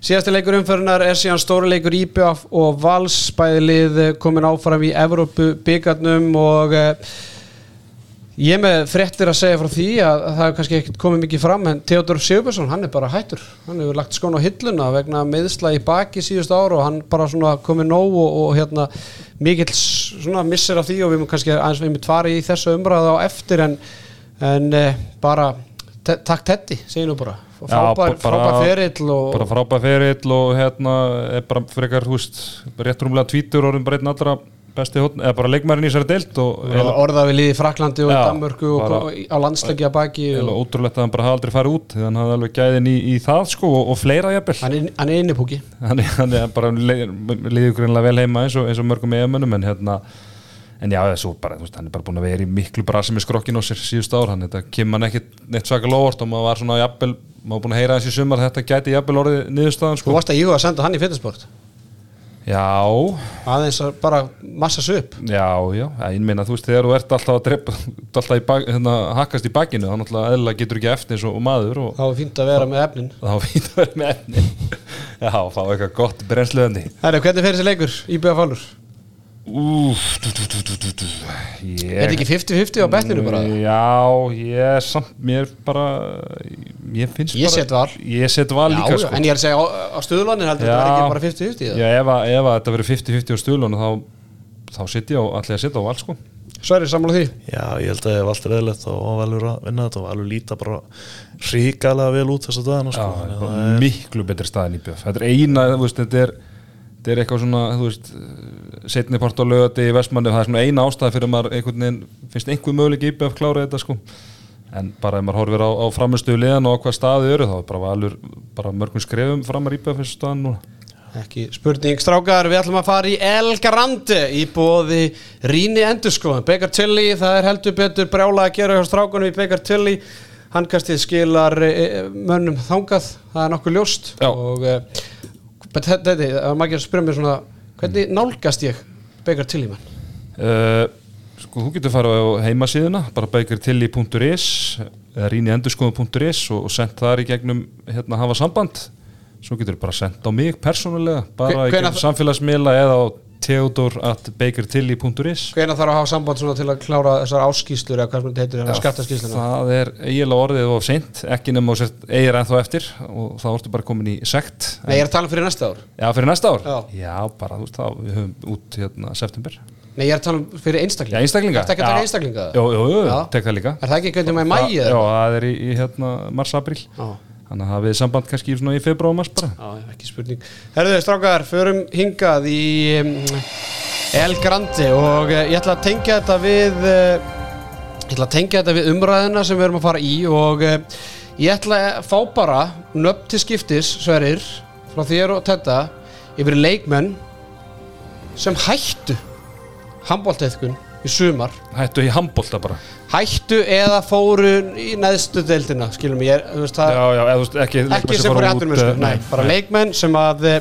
eh, síðasti leikur umförunar er síðan stóri leikur IBF og Vals. Bæðilið komin áfram í Evrópu byggarnum og uh, ég með fréttir að segja frá því að, að það er kannski ekkert komið mikið fram en Theodor Sjöbjörnsson, hann er bara hættur. Hann hefur lagt skón á hilluna vegna meðsla í baki síðust ára og hann bara svona komið nóg og, og hérna mikill svona missir af því og við múum kannski aðeins við múum tvara í þessu umræða á eftir en, en eh, bara takk Teddy, segir nú bara Frábær, bara- frábær ferill og, ferill og hérna er bara frekar, veist, rétt rúmlega tvítur orðin bara einn allra besti hótt eða bara leikmærin í sér deilt og og orða við liði í Fraklandi og í Danmörku og, á landsleikja baki Eða og, ótrúlegt að hann bara hafa aldrei farið út þannig að hann hafði alveg gæðin í, í það sko og, og fleira jafnvel. Hann er, hann innipúki. Hann, er- bara liður greinlega vel heima eins og, eins og mörgum egamönnum en hérna en já, þessu bara, þú veist, hann er bara búin að vera í miklu brasi með skrokkin á sér síðust ár. Hann þetta kemur hann ekkit neitt svaka lóvart og maður var svona jafnvel, maður var búin að heyra í sumar þetta gæti jafnvel orðið niðurstaðan Þú sko. varst að íhuga að senda hann í fitnessport já, aðeins að bara massa upp? Já, já, ég meina þú veist þegar þú ert alltaf að drepa, alltaf bak, hérna, hakkast í bakinu, þá náttúrulega eðlilega getur ekki eins og, og maður og þá er fínt að vera með efnin. Þá fýtt að vera með efni já, fá eitthvað gott brennsluðandi Herru, hvernig fer þessi leikur? Í BF Fálur? Úf, du, du, du. Ég, Er þetta ekki 50-50 á bettinu bara? Já, ég er samt, mér bara, ég finnst Ég bara set Val. Ég set val Já, líka já, sko en ég er að segja á, á stöðlanir heldur þetta ekki bara 50-50 Já, ef, að, ef að þetta verið 50-50 á stúlunum þá, þá set ég á, allir að setja á val sko Sverri, sammála því Já, ég held að ef allt er eðlert þá var Valur að vinna þetta og Valur líta bara ríkalega vel út þess að dagana Já, sko. það Þannig að það er- miklu betri staðin í bjöf Þetta er eina, þú veist, þetta er þetta er eitthvað svona, þú veist setni port á lögati í Vestmanni það er svona eina ástæð fyrir að maður einhvern veginn finnst einhver möguleik í bjöf klára þetta sko. En bara ef maður horfir á, á framistuðu liðan og á hvað staði eru þá er bara valur bara mörgum skrefum framar í bjöf þessu staðan núna. Ekki spurning, strákar, við ætlum að fara í El Grande í bóði Ríni Endurskoðan, Bekar Tilly, það er heldur betur brjála að gera hjá strákunum í Bekar Tilly. Handkastið skilar e, mönnum þangað, það er nokkuð ljóst. Já. og e, bet þetta, þetta, að maður að spyrja mér svona hvernig nálgast ég Bekar Tilly mann? Uh, sko, þú getur farið á heimasíðuna bara bækirtilli.is eða rýniendurskoðun.is og, og sendt þar í gegnum hérna hafa samband svo getur bara sendt á mig persónulega bara Hve- í gegnum samfélagsmiðla eða á theodor at bakertilli.is Hvenær þarf að hafa samband til að klára þessar áskýslur eða hvað sem þetta heitir, eða skattaskýsluna? það er eiginlega orðið of seint ekki nema og sért eigir ennþá eftir og þá ertu bara komin í sekt Nei, ég er að tala um fyrir næsta ár já, fyrir næsta ár? Já. bara þú veist þá, við höfum út hérna september Nei, ég er að tala um fyrir einstaklinga Já, einstaklinga Er þetta ekki að Já. taka einstaklinga? Jú, jú, Já. tek það líka Er það ekki veginn í mæi Já, það er í, í hérna mars-april Já. Þannig að hafið samband kannski í svona í februar og mars bara. Já, ekki spurning. Herðu, strákar, förum hingað í um, El Grande og uh, ég ætla að tengja þetta við uh, ég ætla að tengja þetta við umræðina sem við erum að fara í og uh, ég ætla að fá bara nöfn til skiptis, Sverrir frá þér og þetta yfir leikmenn sem hættu handbólteðkun í sumar. Hættu í handbólta bara hættu eða fóru í neðstu deildina skilum ég, veist Já, já, eða veist ekki ekki sem fóru í atvinnumösku, eh, bara leikmenn sem að eh,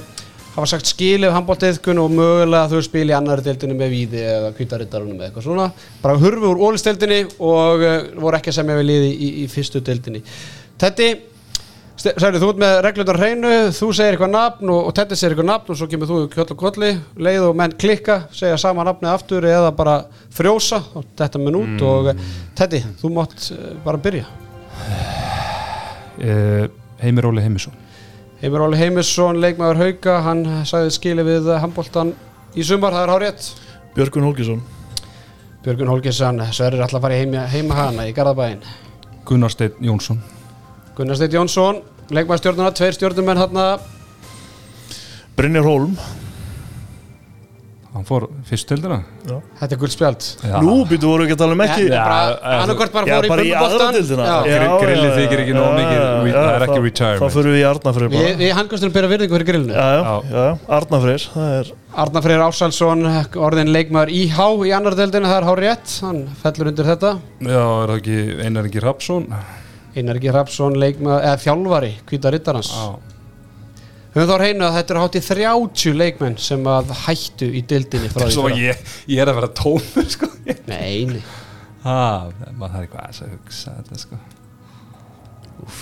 hafa sagt skilið handbóltiðkun og mögulega þú spil í annari deildinu með víði eða kvítarittarunum eða eitthvað svona. Bara hurfu úr ólisteildinni og uh, voru ekki að semja við liði í, í fyrstu deildinni. Tetti, Særi, þú ert með reglundar hreinu, þú segir eitthvað nafn og, og Tetti segir eitthvað nafn og svo kemur þú í kjöll og kolli, leið og menn klikka segja sama nafnið aftur eða bara frjósa og þetta menn út og eh, Tetti, þú mátt uh, bara byrja. Eh, Heimir Óli Heimisson. Heimir Óli Heimisson, leikmaður Hauka hann sagði skili við handbóltan í sumar, það er hárið Björgun Hólkisson Björgun Holgesson, Sverrir ætla að fara í heima, heima hana í Garðabæin Gunnar Steinn Jónsson Gunnar Steit Jónsson, leikmaður stjórnuna tveir stjórnumenn hann Brynjar Hólm. Hann fór fyrstildina þetta er guldspjald. Nú býtu voru ekki að tala um ekki? Hvort bara fór í í. Grill- grillið þykir ekki nógu mikið, það er ekki retirement. Þá fyrir við í Arnafreyr bara. Við, við handkastunum byrja virðingu fyrir grillinu. Arnafreyr Það er Arnar Freyr Ásalsson, orðin leikmaður IH í annar deildinu, það er hár rétt. Hann fellur undir þetta. Já, er það ekki Einar Ingi Rapsson Einar G. Rapsson, leikmaður, eða þjálfari Hvíta Rittarans Já, Höfum þá reynu að þetta eru hátt í 30 leikmenn sem að hættu í deildinni frá því Svo fyrra. ég, ég er að vera tómur sko Nei, nei Ha, maður þarf eitthvað að hugsa þetta sko úf,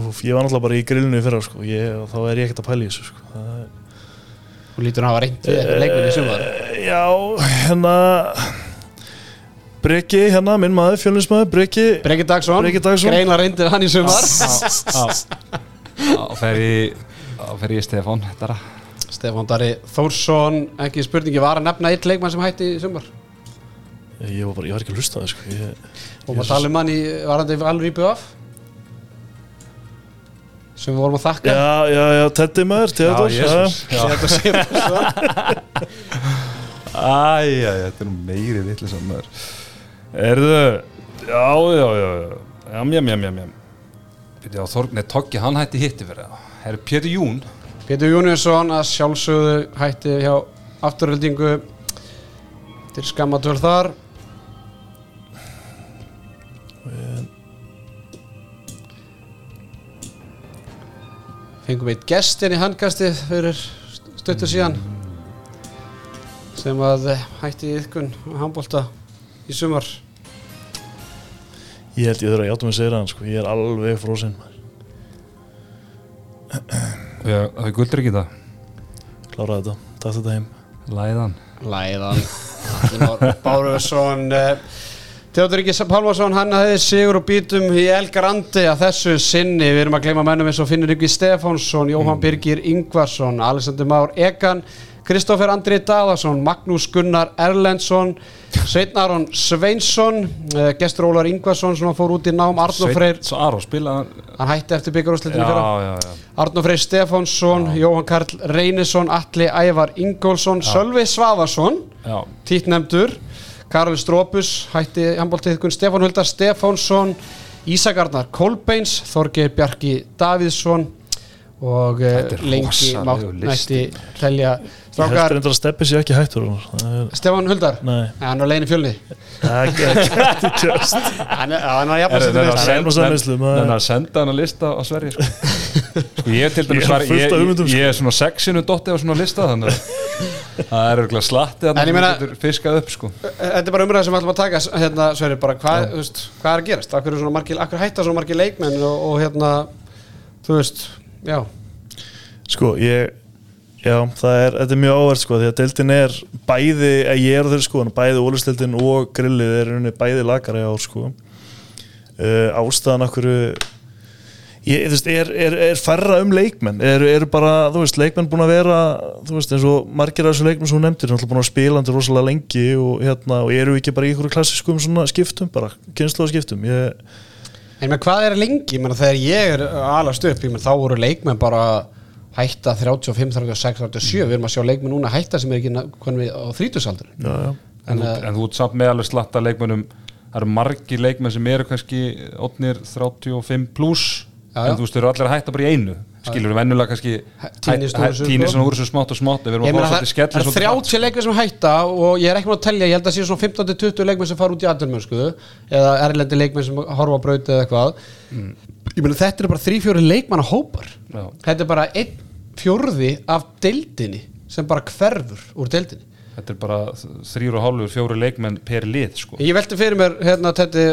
úf, ég var náttúrulega bara í grillinu í fyrra sko. ég, og þá er ég ekkert að pæla í þessu sko. það er Þú lítur að hafa reynd við eitthvað leikmenn í sumar Eh, Já, hérna Breki, hérna, minn maður, fjölinsmaður Breki, Breki Dagsson, Breki Dagsson. greina reyndir hann í sumar. Þá fer ég þá fer ég er að. Stefán Dari Þórsson ekki spurningi, var að nefna eitt leikmann sem hætti í sumar? Ég var bara, ég var ekki að hlusta á það sko. ég, og maður tala um hann í varandi alveg í BF sem við vorum að þakka. Já, já, já, Teddy maður, Theodor Já, Jesús. Já. Þetta Sigurðsson. Æja, þetta er nú meiri vitlis að maður Erðu? Já, já, já. Jam, jam, jam, jam, jam Býtti á Þorg, nei, Toggi, hann hætti hitti fyrir það Herru Pétur Jún. Pétur Júniusson að sjálfsögðu hætti hjá afturöldingu til skammatöl þar. Fengum eitt gestin í handkasti fyrir stuttur síðan sem að eh, hætti ykkun handbólta í sumar Ég held ég þurfa að játa mig að segja hann sko. Ég er alveg fróðsinn Já, það er guldur ekki það? Kláraði þetta, takk þetta heim. Læðan. Læðan. Bárusson Teodor Ríkis Pálmarsson hann hefði sigur og bítum í El Grandi að þessu sinni, við erum að gleyma mennum eins og Finnur Ríkis Stefánsson, Jóhann Birgir Ingvarsson, Alexander Már Egan Kristófer Andri Daðarsson Magnús Gunnar Erlendsson Sveitn Aron Sveinsson eh, gestur Ólar Ingvarsson sem fór út í nám Arnó Freyr, Aró spila hann hætti eftir byggarúsleitinu fyrra. Arnó Freyr Stefánsson, Jóhann Karl Reynisson Atli Ævar Ingólfsson Sölvi Svavarsson títnemdur Karol Strópus hætti handbóltiðkun Stefán Huldar Stefánsson Ísak Arnar Kolbeins Þorgeir Bjarki Davíðsson og eh, lengi mátt nætti telja Ég held reyndar að steppi sér ekki hættur Það er, Stefán Huldar? Nei, Ja, hann er á leiðin í fjölni. Ekki, ekki, ekki just hann er, er Er til það er samneyslu, maður- Þannig að senda hann að lista á Sverige sko. sko ég til dæmis Ég er hugmyndum, ég, sko. ég er svona sexinu dotti á svona lista þannig að það er örgulega slatti En þannig ég að þú getur fiskað upp sko. Þetta er bara umræða sem við ætlum að taka hérna, Sverri, bara hvað, þú veist, hvað er að gerast? Akkur, er svona margir, akkur hætta svona margir leikmenn og, og hérna, þú veist já, Sko, ég Já, er, þetta er mjög ávert sko því að deildin er bæði, ég er á þeirri sko bæði ólisteildin og grillið er bæði lagara í ár sko. Uh, ástæðan okkur ég, veist, er, er, er færra um leikmenn, eru er bara, þú veist leikmenn búin að vera, þú veist, eins og margir af þessu leikmenn sem þú nefndir, er náttúrulega búin að spila hann rosalega lengi og hérna, og eru ekki bara í ykkur klassiskum skiptum, bara kynslu skiptum, ég en með hvað er lengi, meina þegar ég er alast upp, meina þá voru leikmenn bara hætta 35, 36, 37 við erum að sjá leikmenn núna hætta sem er ekki á þrítusaldur en, þú, en þú ert samt með alveg slatta leikmennum það eru margir leikmenn sem eru kannski ótnir 35 pluss en þú veist, þeir eru allir að hætta bara í einu. Skilur við vennulega kannski sko. svona úr þessu smátt og smátt en það, það er svolítið 30 leikmenn sem hætta og ég er ekki með að telja, ég held að sé svona 15-20 leikmenn sem fara út í aðdurmönsku eða erlendi leikmenn sem horfa á braut eða eitthvað. Ég meina þetta eru bara 3-4 leikmanna hópar Já. þetta er bara einn fjórði af deildinni sem bara hverfur úr deildinni þetta er bara þrýr og hálfur fjóri leikmenn per lið sko. Ég velti fyrir mér, hérna, Tetti,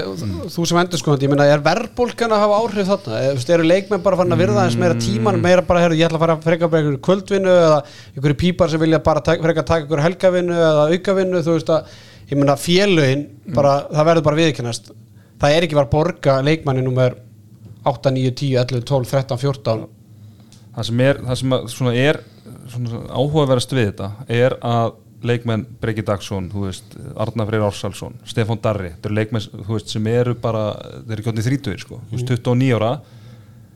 þú sem endur skoðandi, ég meina, er verðbólkan að hafa áhrif þarna? Eða, eru leikmenn bara farin að virða eins meira tíman, meira bara, herru, ég ætla að fara að freka bara einhverju kvöldvinnu eða einhverju pípar sem vilja bara freka að taka einhverju helgavinnu eða aukavinnu, þú veist að, ég meina, félögin, bara, það verður bara viðkennast. Það er ekki bara borga leikmanni nummer 8, 9, 10, 11, 12, 13, 14. það sem er, það sem svona er svona áhugaverðast við þetta er að leikmenn Breki Dagsson þú veist, Arnar Freyr Ársalsson Stefán Darri, þetta eru leikmenn veist, sem eru bara, þeir eru kjótni þrítugir sko, þú veist, 29 ára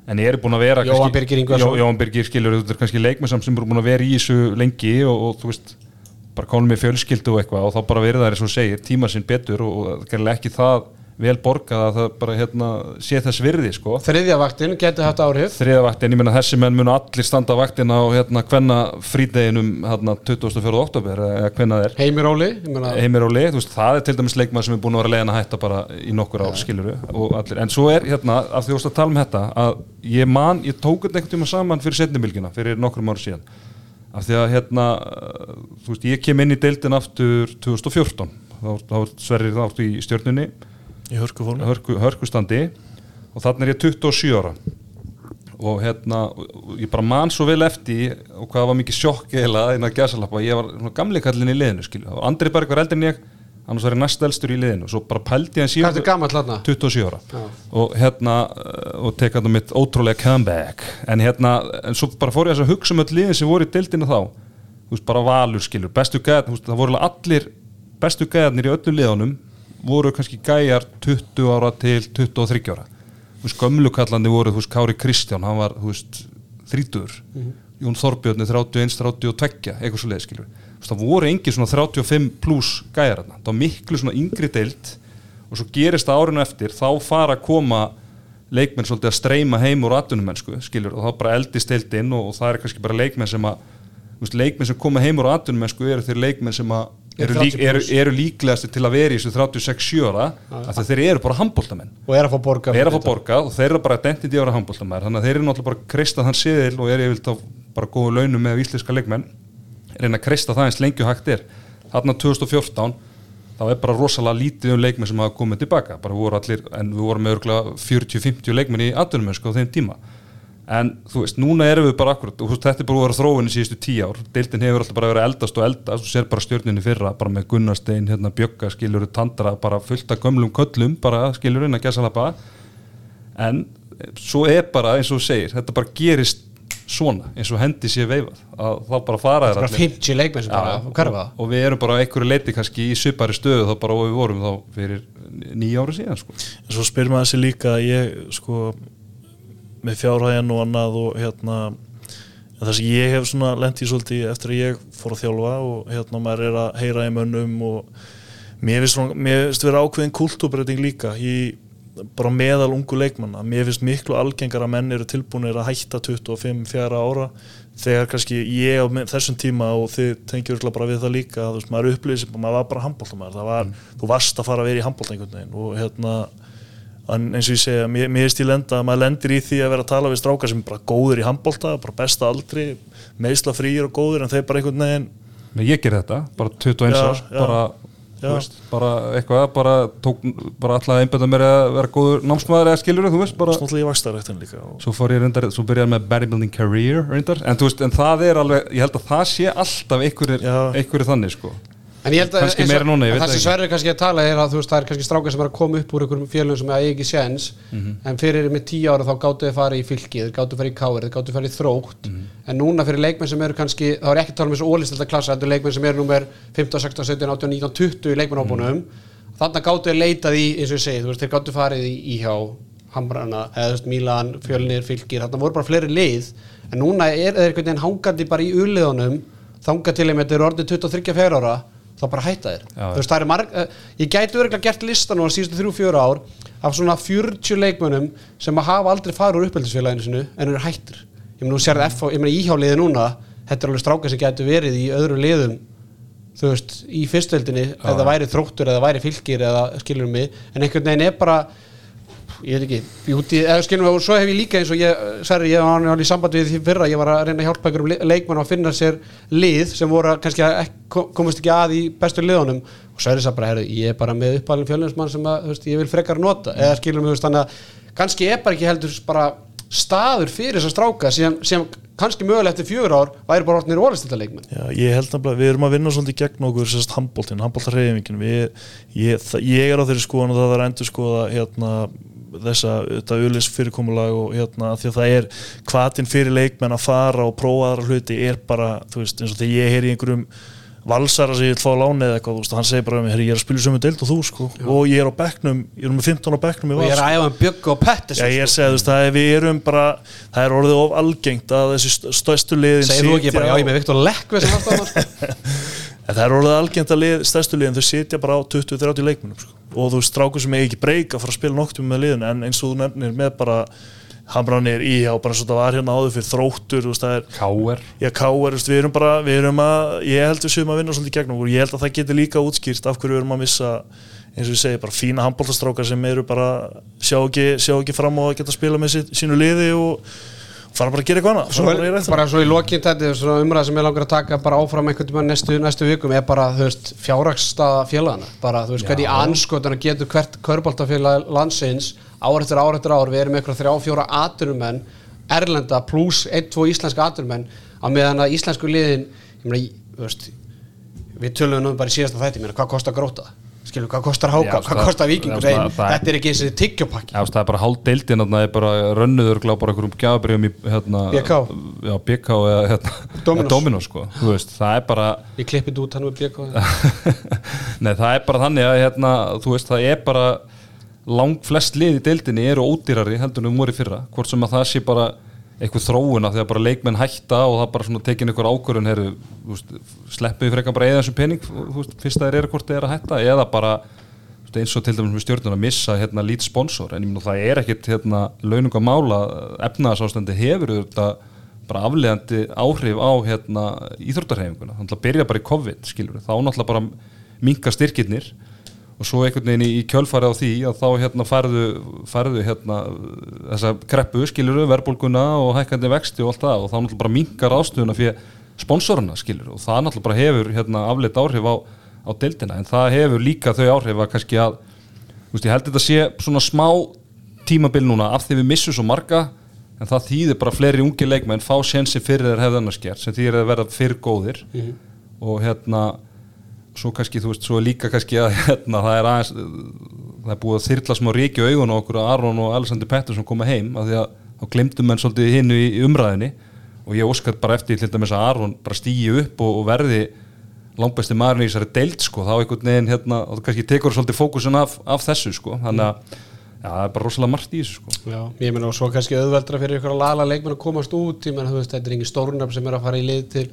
en eru búin að vera kannski- Birgir. Jó, Birgir skilur, þetta er kannski leikmenn sem eru búin að vera í þessu lengi og, og þú veist bara kálum með fjölskyldu og eitthvað og þá bara verið það er svo segir, tíma sinn betur og, og er ekki það vel borgað að það bara hérna, sé þess virði sko. Þriðja vaktin geti haft áhrif. þriða vaktin, ég meina þessi menn munu allir standa á vaktina á hérna hvenna frídeginum hérna 24. oktober eða hvenna það er. Heimir Óli, heimir leið, þú veist, það er til dæmis leikmann sem er búin að vera leiðin að hætta bara í nokkur ár skiluru og allir, en svo er hérna af því að tala um þetta, að ég man ég tók þetta einhvern tíma saman fyrir setnumilgina fyrir nokkrum ára síðan. Af því að hérna, þú veist, ég kem inn í deildin aftur 2014 þá, þá áttu í í hörku formi. Hörku, hörkustandi. Og þannig er ég 27 ára. Og hérna, ég bara man svo vel eftir og hvað var mikið sjokk eiginlega innan gæsalappa, ég var svona gamli kallin í liðinu skilju, og Andri Berg var eldri en ég. Annars var ég næst elstur í liðinu. Og svo bara pældi ég hann síðan er gammal þarna? 27 ára. Já. og hérna uh, og tek hann mitt ótrúlega comeback. En hérna, en svo bara fór ég að hugsa um öll liðin sem voru í deildinu þá. Þú veist, bara valur skilur, bestu gæðar það voru allir bestu gæðarnir í öllu liðunum voru kannski gæjar 20 ára til 23 ára. Þú veist, gömlukallandi voru, þú veist, Kári Kristján hann var, þú veist, 30 Jón Þorbjörni 31, 32 eitthvað svo leið, skilur það voru engin svona 35 pluss gæjar það var miklu svona yngri deild og svo gerist það árinu eftir þá fara að koma leikmenn svolítið að streyma heim úr atvinnumennsku skilur og þá bara eldist deildinn og, og það er kannski bara leikmenn sem að veist, leikmenn sem koma heim úr atvinnumennsku eru þeir leikmenn sem að eru, lík, 30 eru, eru líklegasti til að vera í þessu 36-7 ára? Að þeir eru bara handbóltamenn Og er að fá borga að fá borgað og þeir eru bara identity að vera handbóltamæður þannig að þeir eru náttúrulega bara að kreista þann siðil og eru yfirlt á bara góðu launum með íslenska leikmenn. Reyna að kreista það eins lengi og hægt er. Þarna 2014 þá er bara rosalega lítið um leikmenn sem hafa komið tilbaka bara voru allir, en við vorum með örgulega 40-50 leikmenn í atvinnumensku á þeim tíma en þú veist, núna erum við bara akkurat og þetta er bara að vera þróun í síðustu tíu ár. Deildin hefur alltaf bara verið eldast og eldast og sér bara stjórninni fyrra, bara með Gunnarstein hérna Bjögga, skilur Tandra, bara fullt af gömlum köllum, bara skilur inn að gæsa lappa en svo er bara eins og þú segir, þetta bara gerist svona, eins og hendi sé veifað. Að þá bara fara þér Bara 50 leikmenn sem bara Já, hverfa. og, og við erum bara einhverju leiti kannski í svipari stöðu þá bara og við vorum þá fyrir nýja ári síðan sko. en svo spyr maður þessi líka ég sko með fjárhæðin og annað og hérna en það sem ég hef svona lent í svolítið eftir að ég fór að þjálfa og hérna maður er að heyra í mönnum og mér finnst, vera ákveðin kultúrbreyting líka í bara meðal ungu leikmanna. Mér finnst miklu algengar að menn eru tilbúinir að hætta 25 fjara ára þegar kannski ég á þessum tíma og þið tengjur bara við það líka þú veist, maður upplýði sem maður var bara handbóltamæður það var, þú varst að fara að vera í handbólta einhvern veginn og hérna en eins og ég segja, mér, mér finnst ég lenda að maður lendir í því að vera að tala við strákar sem er bara góður í handbólta, bara besta aldri meðsla fríir og góður en þeir bara einhvern veginn Men ég ger þetta, bara 21 Já, árs bara, þú veist, bara eitthvað bara, tók, bara alltaf einbæða mér að vera góður námsmaður eða skilur þú veist bara snúðlega í vakstaræktin líka og, svo fór ég reyndar, svo byrjaði með bodybuilding career reyndar, en þú veist, en það er alveg ég held að það sé alltaf einhverjir einhverjir þannig sko En ég held að eins núna, ég veit það það sem. Sverri kannski að tala er að þú veist það er kannski strákar sem að koma upp úr einhverjum félagum sem eigi ekki séns Mhm. en fyrir með tíu ára þá gáttu þið fara í fylki þeir gáttu fara í káir, þeir gáttu fara í þrótt Mhm. en núna fyrir leikmenn sem eru kannski þá er ekki að tala um þessu ólistelda klassa þetta er leikmenn sem eru númer 15, 16, 17, 18, 19, 20 í leikmennhópunum Mhm. þannig gáttu þið leitað í, eins og ég segi, þú veist þeir gáttu farið í íhjá Hamrana, eða Mílan, Fjölnir, Fylkir þarna voru bara fleiri lið en núna er þeir einhvern veginn hangandi bara í uliðunum þangað til þeim þetta eru orðið 23 fjör ára þá bara hætta þér Já. þú veist það er marg uh, ég gæti örgulega gert lista nú á síðustu þrjú fjóra ár af svona 40 leikmönnum sem að hafa aldrei farið úr uppeldisfélaginu sinu en eru hættir. Ég meina þú sérði F ég meina íhjáliði núna þetta er alveg stráka sem gætu verið í öðru liðum þú veist í fyrstöldinni eða væri þróttur eða væri fylgir eða skilur mig en einhvern veginn er bara ég veit ekki, ég úti, eða skilum við og svo hef ég líka eins og ég, Sverri, ég var alveg í sambandi við því fyrra, ég var að reyna að hjálpa einhverjum le- leikmannum að finna sér lið sem voru að kannski að komast ekki að í bestu liðunum. Og Sverri sagði bara, herru, ég er bara með uppalinn fjölninsmann sem að, veist, ég vil frekar nota. Eða skilum við, þannig að kannski er bara ekki heldur bara staður fyrir þessar stráka sem, sem kannski mögulega eftir fjögur ár væri bara orðnir ólistölda leikmenn Já, ég held nefnilega, við erum að vinna svolítið gegn okkur sérst handbóltinn, handbóltarreyfingin við, ég, ég er á þeirri skoðan og það er að endur skoða hérna þessa, þetta ulis fyrirkomulag og hérna, því að það er hvatinn fyrir leikmenn að fara og prófa aðra hluti er bara, þú veist, eins og þegar ég heyri í einhverjum valsara sem ég vil fá að lána eða eitthvað, veist, hann segir bara, ég er að spila sömu deild og þú, sko, og ég er á bekknum ég er með 15 á bekknum í og ég er að æfa um bjögg og pettis Já, ég er að segja, þú veist, það er, við erum bara það er orðið of algengt að þessi st- stærstu liðin segir þú ekki bara, já, ég er með Viktor Lekve sem afstæðan En það er orðið algengt að lið, stærstu liðin þau sitja bara á 20-30 leikmunum sko. og þú veist, strákur sem er ekki breyka að fara að spila noktum með liðin en eins og þú nefnir með bara hamranir í á bara eins og það var hérna áður fyrir þróttur, þú veist, er K.R. Já, veist, við erum bara, við erum að ég held við séum að vinna svolítið gegn okkur ég held að það geti líka útskýrt af hverju við erum að missa eins og ég segi, bara fína handbóltastrákar sem eru bara, sjá ekki, sjá ekki fram á að geta að spila með sínu liði og fara bara að gera eitthvað annað. Svo, bara bara svo í lokinn þetta er svona umræða sem ég langar að taka bara áfram einhvern tímann næstu, næstu vikum er bara, þú veist, fjárhagsstaða félagana bara, þú veist, hvernig anskotana getur hvert körbáltafélag landsins ár eftir ár eftir ár, við erum eitthvað þrjá fjóra aturumenn erlenda pluss 1-2 íslenska aturmenn á meðan að íslensku liðin ég meina, þú veist við tölum nú bara í síðasta þætti, meina, hvað kostar gróta skilur, hvað kostar háka, hvað það- kostar vikingur það- það- þetta er ekki eins og veist, það er bara hálf deildin þarna er bara rönnuður bara einhverjum gjafabrjöfum í hérna, BK. Já, BK eða hérna, Dominos. eða Dominos sko. Þú veist, það er bara ég klippið út hann með BK Nei, það er bara þannig að hérna, þú veist, það er bara lang flest lið í deildinni eru ódýrari heldur en um voru fyrra hvort sem að það sé bara eitthvað þróuna þegar bara leikmenn hætta og það bara svona tekin einhver ákvörun heru, veist, sleppið frekar bara eða þessum pening veist, fyrst að þeir eru hvort þeir eru að hætta eða bara veist, eins og til dæmis með stjórnun að missa hérna, lít sponsor. En meina það er ekkit hérna, launungamála efnaðsástandi hefur þetta bara aflegandi áhrif á hérna, íþróttarhefinguna þannig að byrja bara í COVID skilur þá náttúrulega bara minka styrkirnir og svo einhvern veginn í, kjölfarið á því að þá hérna færðu, færðu hérna þessa kreppu skilur verðbólguna og hækkandi vexti og allt það. Og þá náttúrulega bara minkar ástöðuna fyrir sponsorana skilur og það náttúrulega bara hefur hérna afleitt áhrif á, á deildina. En það hefur líka þau áhrif að kannski að þú veist, ég held þetta sé svona smá tímabil núna af því við missum svo marga en það þýðir bara fleiri ungi leikmenn fá sénsi fyrir þeir hefði annars gert sem þýðir að verða fyrir góðir. Og hérna svo kannski, þú veist, svo líka kannski að hérna, það er aðeins það er búið að þyrla smá ríki á augun okkur að Aron og Alexander Pettersson koma heim af því að þá glemdum menn svolítið hinnu í, umræðinni og ég óskat bara eftir til dæmis að Aron bara stýji upp og, og verði langbæsti maðurinn í þessari deild sko, þá einhvern veginn hérna, og kannski tekur svolítið fókusun af, af þessu sko, þannig að ja, það er bara rosalega margt í þessu sko. Já, ég meina og svo kannski auðveldra fyrir ykkur að lala leikmenn að komast út, ég meina þú veist, þetta er engin stórnafn sem er að fara í lið til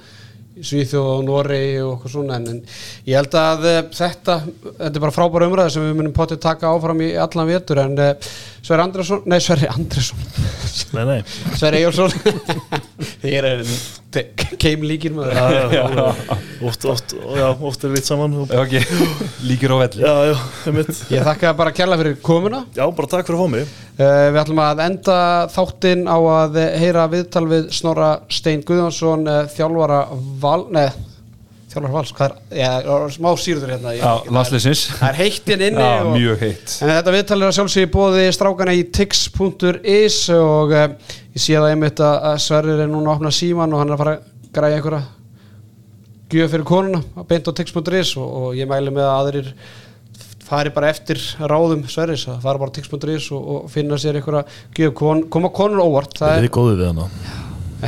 Svíþjóð og Noregi og okkur svona en, en ég held að uh, þetta þetta er bara frábæra umræða sem við munum potið taka áfram í allan vetur en uh, Sverri Andresson, nei Sverri Andresson Nei, nei. Sverri Eyjólfsson. Þér er keim líkir með Já, það já, já. Oft, oft, já, oft er við saman. Og- Já, ok, líkir á velli. Já, já, einmitt. Ég þakka bara kærlega fyrir komuna. Já, bara takk fyrir að fá mig við ætlum að enda þáttinn á að eh, heyra viðtal við Snorra Stein Guðjónsson uh, þjálfara Val, neð þjálfara Vals, hvað er, já, er smá sýrður hérna Já, það landsliðsins. það er heitt hérna inni Já, og, mjög heitt. En þetta viðtal er að sjálfsögja bóði strákana í tix.is og uh, ég sé það einmitt að að Sverrir er núna að opna síman og hann er að fara að græja einhverja gjöf fyrir konuna að beint á tix.is og, og ég mæli með að aðrir fari bara eftir ráðum Sverris að fara bara tix.is og, og finna sér einhverja gjöf, Kon, koma konur óvart það er er góðið við hana.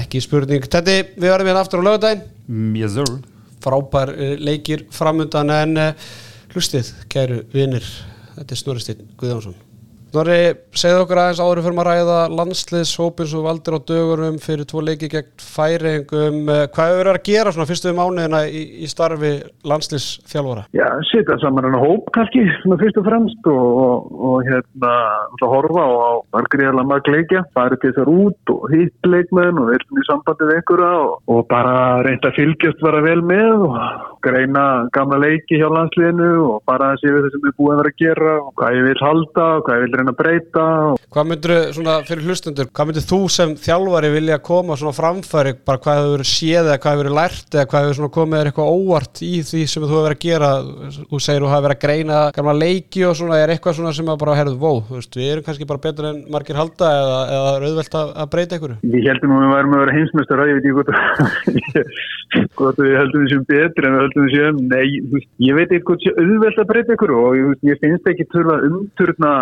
ekki spurning. Þetta, við verðum hérna aftur á lögadaginn Mm, Yes frábær eh, leikir framundan en uh, hlustið, kæru vinir. Þetta er Snorristeinn Guðjónsson Snorri, segðu okkur aðeins áður fyrir maður að ræða landsliðshópin sem valdir á dögurum fyrir tvo leiki gegn færingum uh, hvað hefur verið að gera svona fyrstu mánuðina í, í starfi landsliðsþjálfara? Já, setja saman hann hóp kannski, svona fyrst og fremst og, og, og hérna, horfa og margriðarlega marg leikja, farið til þessar út og hitt leikmenn og verðum í sambandi við einhverja og, og bara reynda fylgjast vera vel með og greina gamla leiki hjá landsliðinu og bara að sé við það sem er búið að vera að gera og hvað ég vil halda og hvað ég vil reyna að breyta Hvað svona fyrir hlustundur, hvað myndir þú sem þjálfari vilja koma svona framfæri, bara hvað hefur verið séð eða hvað hefur verið lært eða hvað hefur svona komið þér eitthvað óvart í því sem þú hefur verið að gera, þú segir þú hefur verið að greina gamla leiki og svona, er eitthvað svona sem að bara herðu, vó, þú veist, við erum kannski bara betur en margir halda eða, eða er auðvelt að, að breyta einhverju? Við heldum að við værum að vera heimsmestar veit ekki hvort við heldum við séum betri en við heldum við séum. Nei, veist, ég veit hvort sé auðvelt að breyta ykkur og ég, ég finnst ekki að umturna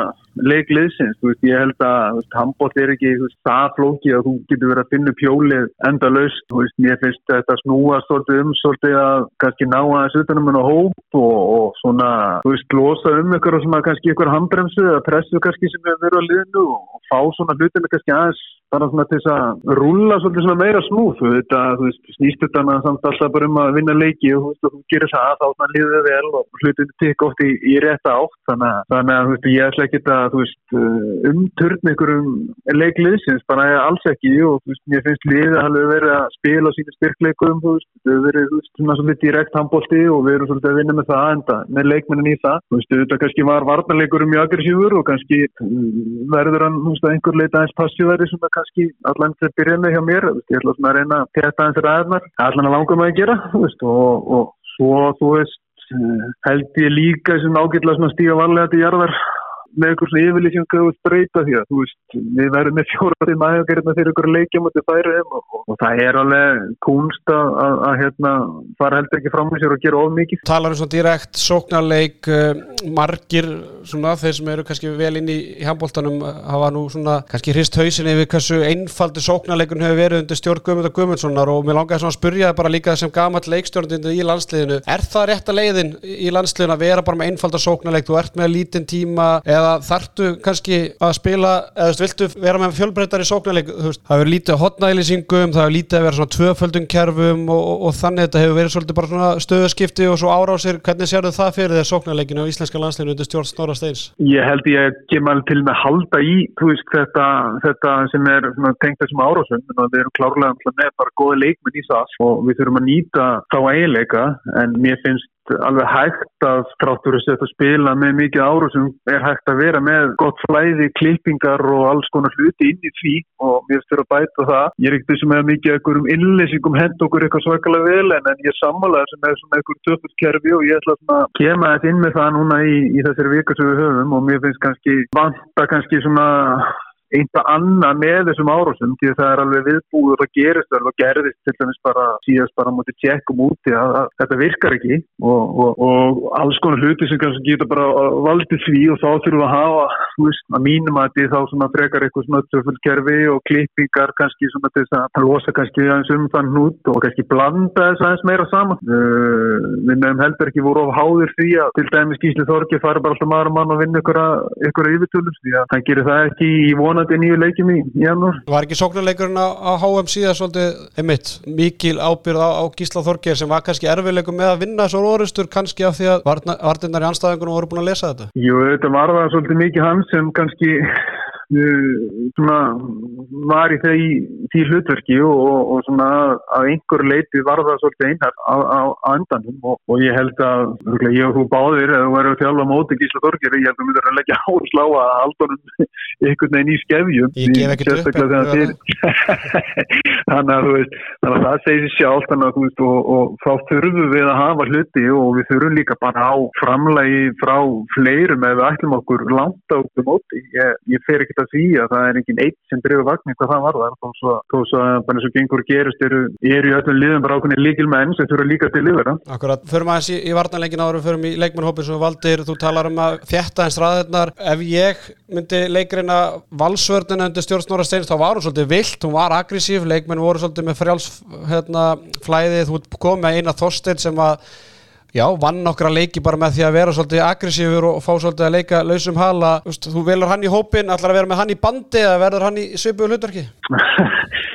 leikliðsins, veist, ég held að handbótt er ekki veist, það flóki að þú getur verið að finna pjólið enda laust, veist, ég finnst þetta snúa svolítið um svolítið að kannski ná aðeins utanum en á hóp og, og svona, þú veist, losa um ykkur og svona kannski ykkur handbremsu eða pressu kannski sem hefur verið á liðinu og fá svona hlutina kannski aðeins bara svona til þess að rúlla svolítið svona meira smúð þú að veist snýst þetta hana samt alltaf bara um að vinna leiki og þú veist þú gerir það þá svona líður þið vel og hlutinu tikk oft í, í rétta átt þannig að, þannig að þú veist ég ætla ekki að þú veist umturn ykkur um leikliðsins bara alls ekki og þú veist mér finnst liðið að hafa verið að spila á sínu styrkleikum þú veist hefur verið þú veist svona svolítið direkt handbólti og við erum svolítið að vinna með það enda með leikmennin í það. Þú veist þetta kannski var varnarleikur mjög aggressífur og kannski mm, verður hann þú veist að einhver leita aðeins passíverði svona kannski allan til að byrja með hjá mér þú veist, ég ætla svona að reyna að testa aðeins ræðnar allan að langa með að gera veist, og, og svo þú veist eh, held ég líka sem ágætlega svona stíga varlega til jarðar með einhver svona yfirlýsing að breyta því að þú veist, við verðum með fjóraðið mæðagarina fyrir ykkur leikjum og og, og, það er alveg kunst að, að, að hérna, fara heldur ekki fram með sér og gera of mikið. Talar um svona direkt sóknarleik uh, margir svona þeir sem eru kannski vel inn í, í handbóltanum hafa nú svona kannski hrist hausin yfir hversu einfaldi sóknarleikun hefur verið undir stjórn Guðmund og Guðmundssonar og mér langar svona að spurja bara líka sem gamall leikstjórnandi í landsliðinu. Er það rétt að leiðin í landsliðinu að vera bara með einfalda sóknarleik, þú ert með lítinn tíma eða þartu kannski að spila eða viltu vera með fjölbreytari sóknarleik, það hefur lítið hotnælisingum, það hefur lítið að vera svona tvöföldum kerfum og, og, og þannig þetta hefur verið svolítið bara svona stöðskipti og svo árásir, hvernig sér þau það fyrir þeir sóknarleikinu á Íslenska landsliðinu undir stjórn Snorra Steins? Ég held ég að kemur til með halda í veist, þetta, þetta sem er tengt þessum árásum, við erum klárlega með bara goða leikminn í SAS og við þurfum að nýta þá eiginleika. En mér finnst alveg hægt að stráttur að setja að spila með mikið áru sem er hægt að vera með gott flæði, klippingar og alls konar hluti inn í því og mér styrir að bæta það. Ég er ekkert sem að mikið einhverjum innlýsingum hend okkur eitthvað svakalega vel en, en ég sammálaði sem er svona einhverjum töfuskerfi og ég ætla að kema þetta inn með það núna í, í þessari vika sem við höfum og mér finnst kannski vanta kannski svona einhvað annað með þessum árásum því að það er alveg viðbúið og það gerist og gerðist til dæmis bara síðast bara mútið tjekkum úti að, að þetta virkar ekki og, og, og alls konar hluti sem kannski geta bara valdið því og þá þurfum við að hafa veist, að mínum að því þá svona frekar eitthvað svona töfulkerfi og klippingar kannski svona til þess að losa kannski aðeins um þann hnút og kannski blanda þess aðeins meira saman. Uh, við nefnum heldur ekki voru of háðir því að til dæmis Gísli Þorgi fara bara alltaf maður mann og vinna ykkur vonandi nýju leikjum í janúar. Var ekki sóknarleikurinn á, á HM síðan svolítið einmitt mikil ábyrð á, á Gísla Þorger sem var kannski erfiðleikum með að vinna svo orðustur kannski af því að vartinnar í anstæðingunum voru búin að lesa þetta? Jú, þetta var það svolítið mikið hans sem kannski svona, var í því, því hlutverki og, og svona að einhver leiti var það svolítið einar á, á, á endanum og, og ég held að ég og þú báðir eða þú að þjálfa móti Gísla Þorgir ég held að þú myndir að leggja áslá að aldunum einhvern veginn í skefjum. Ég gef ekki upp þannig að að það segir sjálf þannig að þú og þá þurfum við að hafa hluti og við þurfum líka bara á framlegi frá fleirum ef við ætlum okkur langt á móti. Ég, ég fer ekki að því að það er enginn eitt sem drefur vagnir hvað það var þar þó svo, þó svo að bara eins og gengur gerist eru, eru í öllum liðum bara ákveðin líkil menn sem þurfa líka til liður Akkurat, förum aðeins í, í vartanleikin áður förum í leikmannhópin sem valdir, þú talar um að þjætta eins raðirnar, ef ég myndi leikurina valsvörðina undir stjórnsnóra steins, þá var hún svolítið vilt hún var aggressív, leikmenn voru svolítið með frjáls hérna, flæðið, þú kom með eina þorstein sem að Já, vann okkar að leiki bara með því að vera svolítið aggressífur og fá svolítið að leika lausum hala. Þú velur hann í hópin, ætlar að vera með hann í bandi eða verður hann í svipu hlutverki?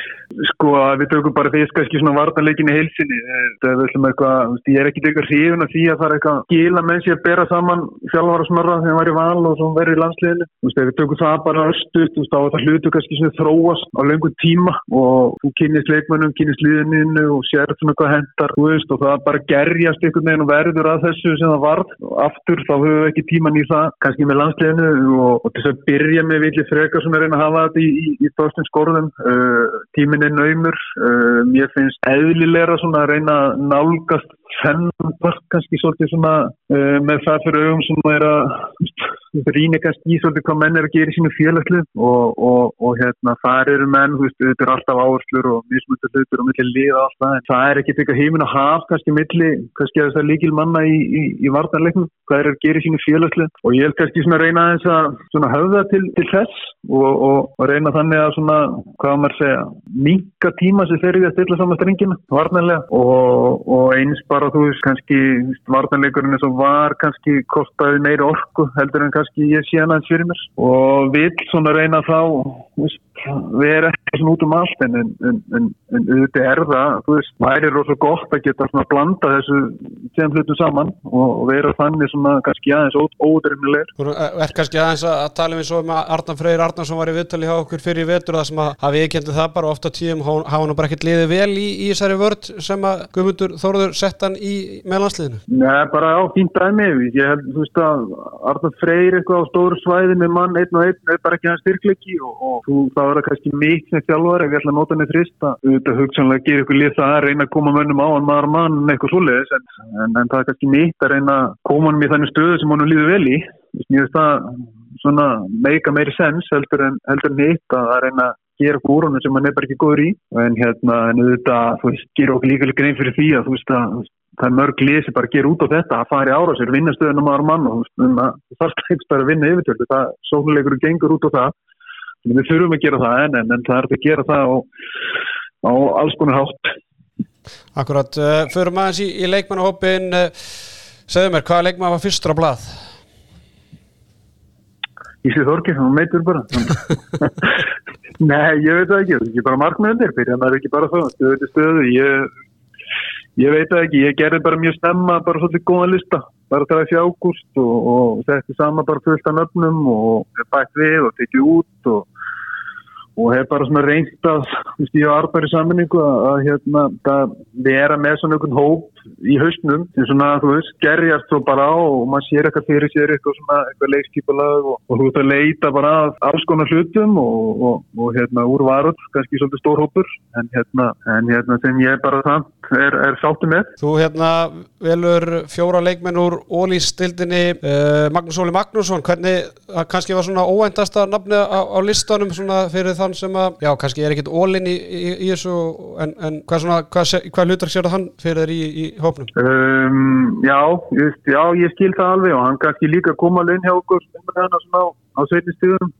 Sko við tökum bara fyrst kannski svona vartanleikinni heilsinni eitthvað, ég er ekkit eitthvað hrifin að því að það er eitthvað gila menn sem bera saman sjálfvara smörra þegar það var í val og verður í landsliðinu. Við tökum það bara östu þá er það hlutu kannski sem þróast á lengur tíma og þú kynist leikmennum kynist liðinu og sér svona hvað hendar veist, og það bara gerjast einhvern veginn og verður að þessu sem það varð aftur þá höfum við ekki tíman í það kannski með landsliðinu og, og þess að byrja með villi frekar sem er einn að hafa þetta í, í, í, í er naumur. Uh, mér finnst eðlilegra svona að reyna að nálgast þennan part kannski svolítið svona uh, með það fyrir augum sem er að rýna kannski í svolítið hvað menn er að gera í sínu félagslu og, og, og hérna þar eru menn, þú veist, þetta er alltaf áherslur og mismundur hlutur og millir liða alltaf en það er ekki eitthvað heimin að hafa kannski millir, kannski að það er líkil manna í, í, í vartanleiknum, hvað er að gera í sínu félagslu og ég held kannski svona að reyna þess að svona höfða til, til þess og, og reyna þannig að svona, hvað maður segja, minka tíma sem fer að bara þú veist kannski vartanleikurinn eins og var kannski kostaði meiri orku heldur en kannski ég sé hann aðeins fyrir mér. Og vil svona reyna þá við erum ekki svona út um allt en, en, en, en auðvitað er það þú veist, það er rosalega gott að geta svona blanda þessu sem hlutum saman og, og vera þannig svona kannski aðeins ódreifnilegur. Þú er kannski aðeins að tala um eins og með Arnan Freyr Arnarsson var í viðtali hjá okkur fyrir í vetur það sem að hafi ég kendið það bara ofta tíum hafa nú bara ekkert liðið vel í, í þessari vörd sem að Guðmundur Þóruður sett hann í meðlandsliðinu. Nei, bara á fínt dæmi ég held, þú veist að Arnan Freyr eitthvað á stóru svæði með mann einn og einn er þú, það var kannski mitt sem þjálfur ef ég ætla að nota henni þrista auðvitað hugsanlega að gera ykkur lið það að reyna að koma mönnum á hann maður mann eitthvað svoleiðis en, en, en það er kannski mitt að reyna að koma hann með þannig stöðu sem hann líður vel í. Finnst það svona meika meiri sens heldur en, heldur en hitt að reyna að gera úr honum sem er bara ekki góður í. En hérna, en auðvitað, þú veist, gera okkur líka grein fyrir því að þú veist að það er mörg lið sem bara gera út á þetta að fara í ára sér, vinna stöðunum ára mann og þú veist, að það þarf ekki bara að vinna yfirtjöldu, það sónuleikur gengur út á það við þurfum að gera það en, en, en það er að gera það á, á alls konar hátt. Akkurat, uh, förum aðeins í, í leikmannahópin uh, segðu mér, hvaða leikmann var fyrstur á blað? Ísli Þorkir, hann meitur bara. Nei, ég veit það ekki það er bara markmennir, fyrir hann er ekki bara það stöðu til stöðu. Ég, ég veit það ekki, ég gerði bara mjög snemma bara svolítið góðan lista, bara það er fjágúst og, og setti sama bara fullt af nöfnum og bætt við og tekið út og og hef bara svona reynt að ég og Arbar í sammenningu að, að hérna, að vera með svona einhvern hóp í hausnum sem svona, þú veist, gerjast svo bara á og maður sér eitthvað fyrir sér eitthvað svona, eitthvað leikskipalag og, og þú ert að leita bara að alls konar hlutum og, og, og hérna, úr varð, kannski svolítið stór hópur en hérna, en hérna sem ég bara samt er, er sáttu með. Þú hérna velur fjóra leikmenn úr ólýstildinni uh, Magnús Óli Magnússon, hvernig, kannski var svona óæntasta nafni á, á listanum svona fyrir þann sem að, já, kannski er ekkit ólinn í, í, í þessu en, en hvað svona, hvað, hvað hlutar sér það hann fyrir þér í, í hópnum? Um, já, just, já, ég skil það alveg og hann kannski líka koma alveg inn hjá okkur svona, á sveitin stíðum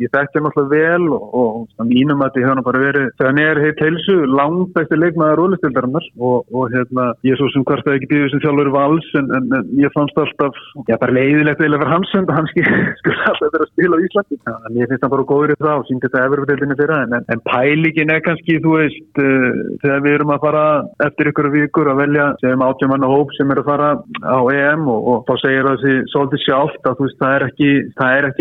ég hann alltaf vel og, og, og mínum að ég hefði bara verið þegar er heitt heilsu, langt eftir leikmaður rólistildarinnar og, og hérna ég er svo sem hvert að ekki býðið sem þjálfur vals en, en, en ég fannst alltaf já, bara leiðilegt eða fyrir hans og hann skulle alltaf vera að spila á Íslandi. En ég finnst hann bara góður í það og síndi þetta efurveldinni fyrir en, en pælíkin er kannski þú veist, uh, þegar við erum að fara eftir ykkur vikur að velja sem átjámanna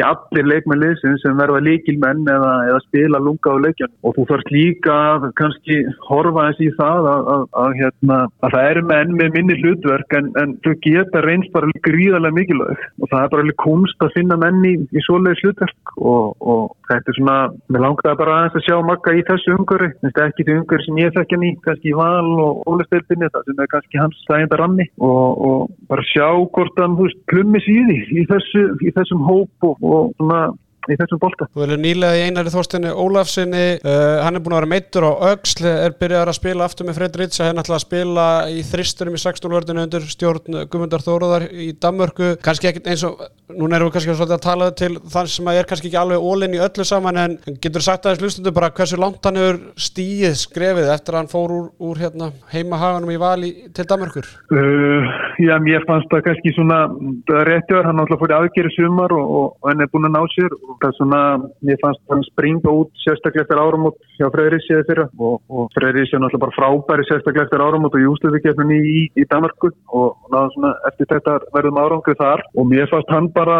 ekki, allir leikmennlið sem verða líkilmenn eða, eða spila lunga á leikjan og þú þarfst líka kannski horfa eins í það að, að, að, hérna, að það eru menn með minni hlutverk en, en þau geta reynst bara gríðarlega mikilvæg. Og það er bara kunst að finna menni í, í svoleiðis hlutverk. Og, og þetta er svona, mér langar bara aðeins að sjá makka í þessu umhverfi, þetta er ekki því umhverfi sem ég þekkja ný, kannski í val og ólistelpinni, það sem er kannski hans stæðinda ranni. Og, og bara sjá hvort hann, þú veist, klummis í því í, þessu, í þessum hóp og, og svona í þessum bolta. Þú verður nýlega í einari þórstinni Ólafsinni, uh, hann er búin að vera meittur á Ögsl, er byrjað að spila aftur með Fred Ritz, hann ætlaði að spila í þristurum í 16 vördinu undir stjórn Guðmundar Þóruðar í Danmörku kannski ekkert eins og, núna erum við kannski að tala til þann sem er kannski ekki alveg ólinn í öllu saman en getur sagt aðeins hlustundu bara hversu langt hann hefur stíið skrefið eftir að hann fór úr, úr hérna, heimahaganum í vali til Danmörkur? Uh, já, mér fannst það kannski svona, er réttjör, hann hann það svona, mér fannst hann springa út sérstaklega eftir áramót hjá Freyrísið fyrra. Og, og Freyrísið er náttúrulega bara frábæri sérstaklega eftir áramót og júsluðvikefnum í, í, í Danmarku og náða svona eftir þetta verðum árangrið þar. Og mér fannst hann bara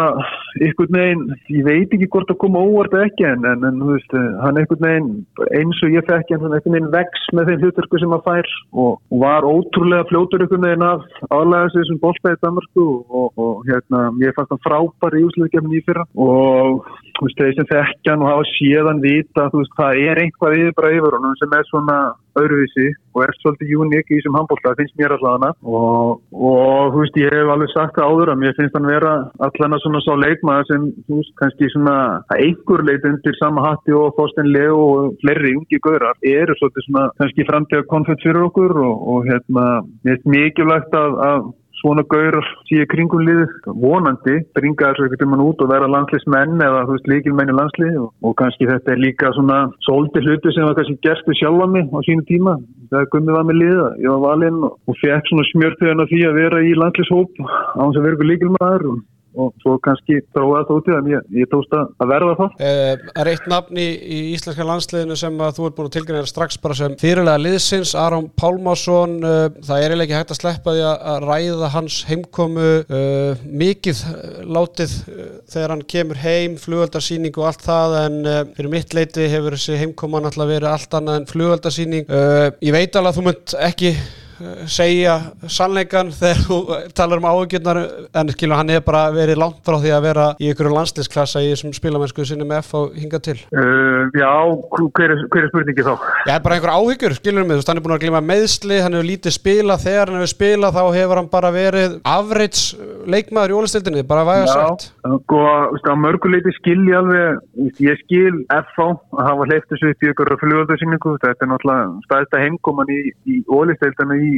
ykkur neginn, ég veit ekki hvort að koma óvart ekki en, en, en veist, hann ykkur neginn eins og ég fekk en ykkur neginn vex með þeim hluturku sem hann fær og, var ótrúlega fljótur ykkur neginn af aðlæðast þessum bólstæði Danmarku og, og hérna, mér fannst hann frábæri júsluðvikefnum í fyrra. Og þú veist, þeir sem þekkjan og hafa séðan vita, þú veist, það er einhvað yfirbara yfir honum sem er svona öðruvísi og er svolítið uník í þessum handbólta, finnst mér allavega og, og þú veist, ég hef alveg sagt það áður að mér finnst hann vera allavega svona sá leikmaður sem, þú veist, kannski svona einhver leit undir sama hatti og Þorsten Leo og fleiri ungi göðrar eru svolítið svona kannski framtíða konfett fyrir okkur og, og hérna, mér finnst mikilvægt að, að svona gaur síðan kringum liðið. Vonandi bringa þessu ekkert um hann út og vera landslismenn eða þú veist líkilmenn í landslið og, og kannski þetta er líka svona svolítið hluti sem var kannski gerstu sjálfa mig á sínu tíma. Þegar gummið var með liða, ég var valinn og, og fekk svona smjörþöðan af því að vera í landslishóp á þess að vera líkilmaður og og svo kannski prófaði það út í það ég, ég tósta að verða það uh, Er eitt nafn í, í íslenska landsliðinu sem þú er búin að tilgjörna strax bara sem fyrirlega liðsins, Aron Pálmásson uh, það er eiginlega ekki hægt að sleppa því að ræða hans heimkomu uh, mikið látið þegar hann kemur heim, flugöldarsýning og allt það en fyrir mitt leiti hefur þessi heimkoma náttúrulega verið allt annað en flugöldarsýning ég veit alveg að þú munt ekki eh, segja sannleikan þegar þú talar um áhugjurnar en skilur hann hefur bara verið langt frá því að vera í ykkur landslisklassa í þessum spilamennsku sinni með F og hinga til Uh, já, hver er, hver er spurningi þá? Já, bara einhver áhyggjur, skilur mig, þú veist, hann er búin að glíma meðsli, hann hefur lítið spila, þegar hann hefur spilað þá hefur hann bara verið afreits leikmaður í ólistildinni, bara væga sagt. sko, veist, á mörguleiti skil ég alveg, ég skil FH að hafa hleypt þessu upp í ykkur fljóðarsynningu, þetta er náttúrulega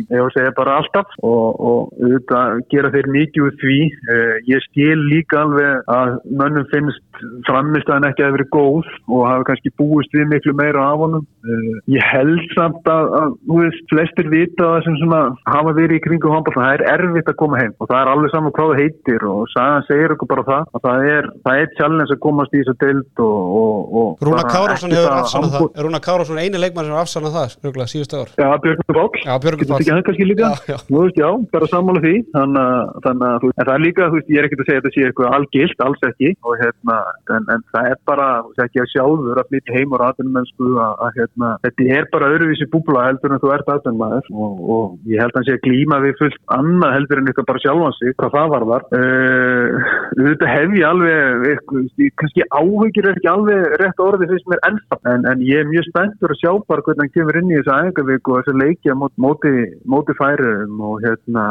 ég var að segja bara alltaf og, og auðvitað gera þeir mikið úr því, uh, ég skil líka alveg að mönnum finnst framistæðan ekki að vera góð og hafa kannski búist við miklu meira af honum. Uh, ég held samt að, að þú veist, flestir vita það sem svona hafa verið í kringu handball, það er erfitt að koma heim og það er alveg saman hvað það heitir og sagan segir okkur bara það að það er, það er challenge að komast í þessu deild og, og, og Rúna Kárásson hefur það afsannað það, er Rúna Kárásson eini leikmann sem hefur afsannað það, röglega, síðustu ár. Já, Björgun Bál, Getur Páll. ekki hann kannski líka. Já, já. Þú veist, já, bara sammála því. Þannig að, þú veist, en það er líka, þú veist, ég er ekkert að segja þetta sé eitthvað algilt, alls ekki. Og hérna, en, en það er bara þú veist, ekki að sjálfur að flytja heim og ræðunmennsku að, að hérna, þetta er bara öðruvísi búbla heldur en þú ert aðdunmaður og, og ég held að sé að glíma við fullt annað heldur en eitthvað bara sjálfan sig, hvað það var var uh, þetta hef ég alveg eitthvað, kannski áhugir er ekki alveg rétt orðið fyrst mér ennþá. En, en ég er mjög spenntur að sjá bara hvernig hann kemur inn í þessu æfingavíku og þessu leikja móti, móti, færum og hérna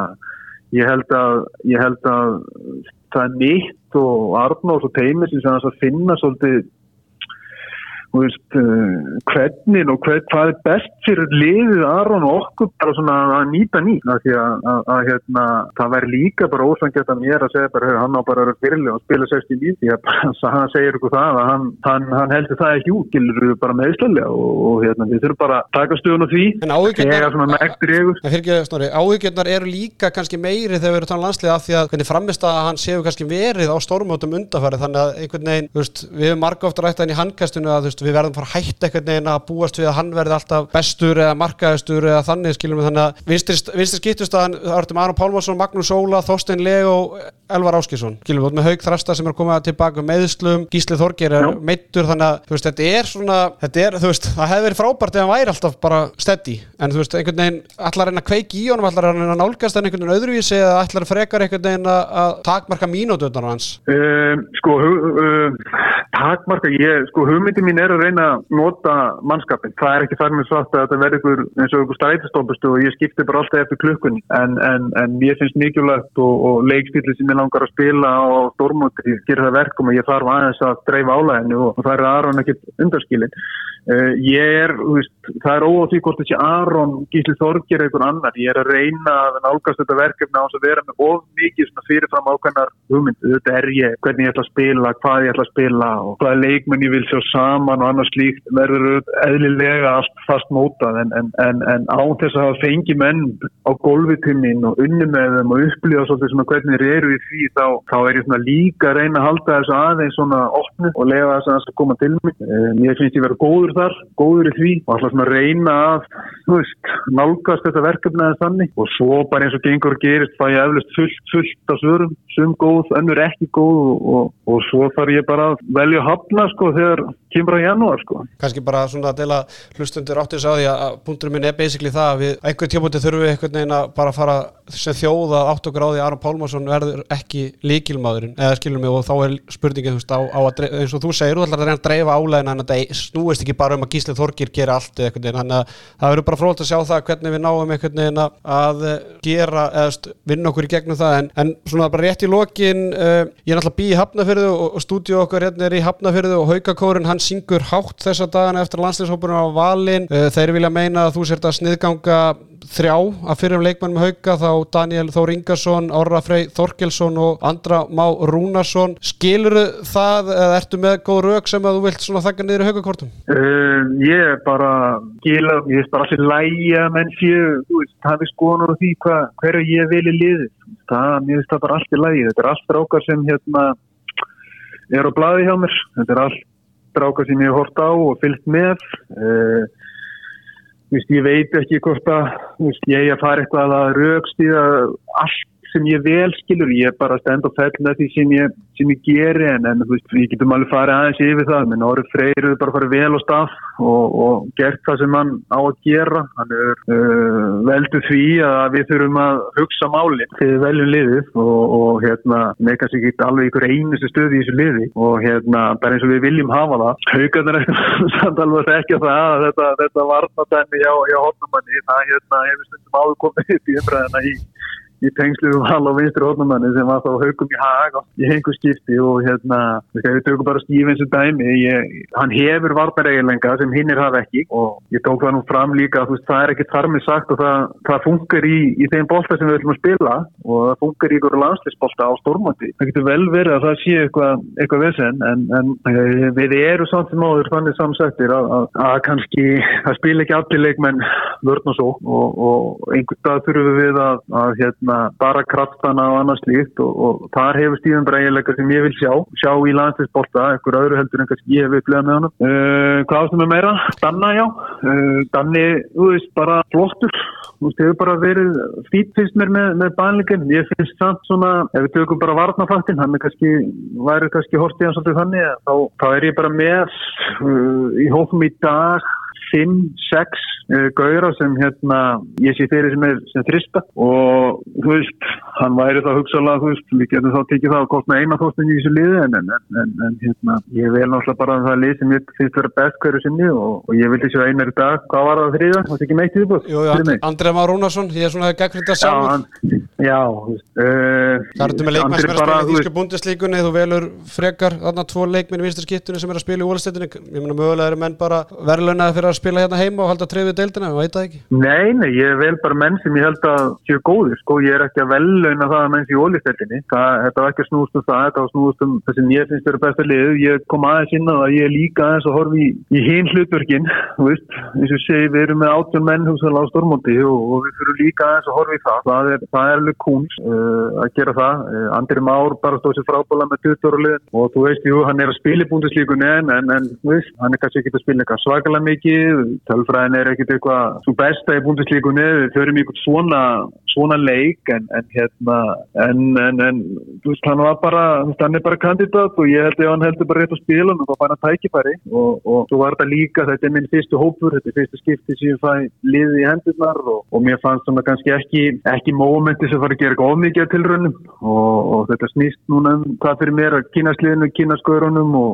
ég held að, ég held að það er mitt og Arnórs og Teimur sem að finna svolítið veist, uh, hvernig og hver, hvað er best fyrir liðið Aron og okkur bara svona að nýta nýtt? Því að, að, að hérna, það væri líka bara ósangjönd að mér að segja bara "Heyrðu, hann á bara að fyrirlega og spila 60 líf því að hann segir ykkur það að hann, hann, hann heldur það ekki út gilur bara meðslega og, og hérna, við þurfum bara að taka stöðun á því. En áhyggjurnar eru líka kannski meiri þegar við erum talað landslið af því að hvernig framist að hann séu kannski verið á stórmótum undarfæri þannig að einhvern veginn, við marga ofta rætt hann í að veist, við verðum fara að hætta einhvern veginn að búast við að hann verði alltaf bestur eða markaðistur eða þannig skilum við þannig að vinstri skiptust að það ertum Aron Pálmarsson, Magnús Óla, Þorstein Leo, Elvar Áskísson skilum við með Haug Þrasta sem er komið tilbaka með meðslum, Gísli Þorgir er meittur þannig að veist, þetta er svona þetta er, þú veist, það hefði verið frábært ef hann væri alltaf bara steady, en þú veist, einhvern veginn allar reyna að kveiki í honum, allar reyna að nálgast en einhvern veginn öðruvísi eða allar frekar einhvern veginn að, takmarka mínútuðnar hans? Um, sko, um, takmarka, ég, sko, hugmyndi mín er að reyna að nota mannskapin. Það er ekki þar með svart að þetta verður ykkur eins og ykkur strætistópustu og ég skipti bara alltaf eftir klukkunni. En, en, en ég finnst mikilvægt og, og leikstíli sem ég langar að spila á stórmóti gerir það verkum og ég þarf aðeins að dreifa álæðinu og, það er Aron ekkert undarskilin. Uh, ég er, veist, það er óá því hvort þessi Aron Gísli Þorgir einhvern annar. Ég er að reyna að nálgast þetta verkefni á þess að vera með of mikið svona fyrirfram ákveðnar hugmyndu. Þetta er ég, hvernig ég ætla að spila, hvað ég ætla að spila og hvaða leikmenn ég vil sjá saman og annars slíkt verður eðlilega allt fast mótað en, en, en, en án þess að hafa fengi menn á gólfitimmin og unni með þeim og upplifa svolítið svona hvernig þeir eru í því þá, þá er ég svona líka að reyna að halda þessu aðeins svona opnu og lega þess að það koma til mig. Um, ég finnst ég vera góður þar, góður í því og alltaf svona reyna að, þú veist, nálgast þetta verkefni aðeins þannig og svo bara eins og gengur og gerist fæ ég eflust fullt, fullt af svörum, sum góð, önnur ekki góð og, og, og svo þarf ég bara að velja að hafna sko þegar kemur á janúar sko. kannski bara svona að deila hlustundur þess að því að punkturinn minn er basically það að við einhvern tímúti þurfum við einhvern veginn að bara fara sem þjóða átt á því að Aron Pálmarsson verður ekki líkilmaðurinn eða skilum mig og þá er spurningin þú veist, á, á að, dreif, eins og þú segir, þú ætlar að reyna að dreifa álegin en þetta snúist ekki bara um að Gísli Þorgir gera allt eða einhvern veginn, þannig að það eh, rétt í lokin uh, ég er náttúrulega bí í Hafnafyrðu og, og stúdíu okkar hérna er í Hafnafyrðu og Haukakórin hann syngur hátt þessa dagana eftir landslýshópurinn á valin uh, þeir vilja meina að þú sért að sniðganga þrjá að fyrir um leikmannum hauka þá Daniel Þór Ingarsson, Orra Frey Þorkelsson og Andra Má Rúnarsson. Skilur það eða ertu með góð rauk sem að þú vilt svona þakka niður í haukakortum? Um, ég er bara gila, ég er bara allir lægja menn séu, þú veist, hafi skoðanur á því hva, hverju ég vil í liði það, mér finnst það bara allt í lægi þetta er allt drákar sem hérna er á blaði hjá mér. Þetta er allt drákar sem ég hort á og fylgt með. Uh, þú veist, ég veit ekki hvort að þú veist, ég er að fara eitthvað að raukstíða allt sem ég vel skilur, ég er bara stend og fell með því sem ég, sem ég geri en, en veist, við getum alveg farið aðeins yfir það. Menn Orri Freyr er bara farið vel á stað og, og gert það sem hann á að gera. Hann er uh, veldu því að við þurfum að hugsa máli þegar við veljum liðið og, og hérna, með kannski ekki alveg ykkur einustu stöði í þessu liði. Og hérna, bara eins og við viljum hafa það. Haugarnir er samt alveg að þekka það að þetta, þetta varnatæmi hjá, hjá hotnumanni, það hérna hefur stundum áður komið upp í umræðina í í tengslu hal og vinstri hótnumanni sem var þá haugum í hag í hengu skipti og hérna við tökum bara Stífins og dæmi ég, hann hefur varpareiginlenga sem hinnir hafa ekki og ég tók það nú fram líka veist, það er ekki þarmið sagt og það, það funkar í, í þeim bolta sem við ætlum að spila og það funkar í ykkur landslisbolta á stormandi það getur vel verið að það sé eitthvað eitthvað vesen en, en eh, við erum samt sem áður þannig samsættir að, að, að kannski það spila ekki allir leikmenn vörn og svo og, og einhvern dag þurfum við að, að hérna hérna bara kraftana og annars líkt og, og þar hefur Stíðan Bræðilega sem ég vil sjá, sjá í landsleisbólta, ekkur öðru heldur en kannski ég hef upplegað með hann. Uh, hvað ástum við meira? Danna, já. Uh, Danni, þú veist, bara flottur. Þú veist, hefur bara verið fít fyrst mér með, með bænleikin. Ég finnst samt svona, ef við tökum bara varnafaktin, hann er kannski, væri kannski hortið hans svolítið þannig, þá, þá er ég bara með uh, í hófum í dag 5-6 uh, gauðra sem hérna ég sé fyrir sem er sem þrista og þú veist, hann væri þá hugsalega þú veist, við getum þá tekið það að kosta eina þóstin í þessu liði en, en, en, en hérna, ég vil náttúrulega bara að það lið sem ég finnst vera best hverju sinni og, og ég vildi sjá einar í dag, hvað var það þriða? Það var ekki meitt í því búið? Andrei Már Rúnarsson, ég er svona gegn þetta saman Já, uh, Það er þetta með leikmenn sem er að spila í Ísku búndislíkunni þú velur frekar þarna tvo leikmenn í vinstarskiptunni sem er að spila í að spila hérna heima og halda trefið deildina, við veit það ekki. Nei, nei, ég vel bara menn sem ég held að séu góður, sko, ég er ekki að veluna það að menn séu ólistættinni, þetta var ekki að snúst um það, þetta var snúst um það sem ég finnst vera besta lið, ég kom aðeins inn á það ég er líka aðeins að horfa í, í hinn hlutverkin, þú veist, eins og segi við erum með átjón menn húsalega á Stormóndi og, og við fyrir líka aðeins að horfa í það. Það er, það er alveg kúns uh, að gera það, uh, Andri Már bara stóð sér frábóla með 20 ára lið og þú veist, jú, hann er að spila í tölfræðin er ekkit eitthvað svo besta í búndislíkunni, við förum í svona, svona leik en, en hérna, en, en, en veist, hann var bara, hann er bara kandidat og ég held að hann heldur bara rétt að spila og þá fær hann tækifæri og, og svo var þetta líka, þetta er minn fyrstu hópur, þetta er fyrstu skipti sem ég fæ liðið í hendurnar og, og mér fannst svona kannski ekki, ekki mómenti sem fara að gera ofmikið til raunum og, og þetta snýst núna um hvað fyrir mér að kynasliðinu, kynaskörunum og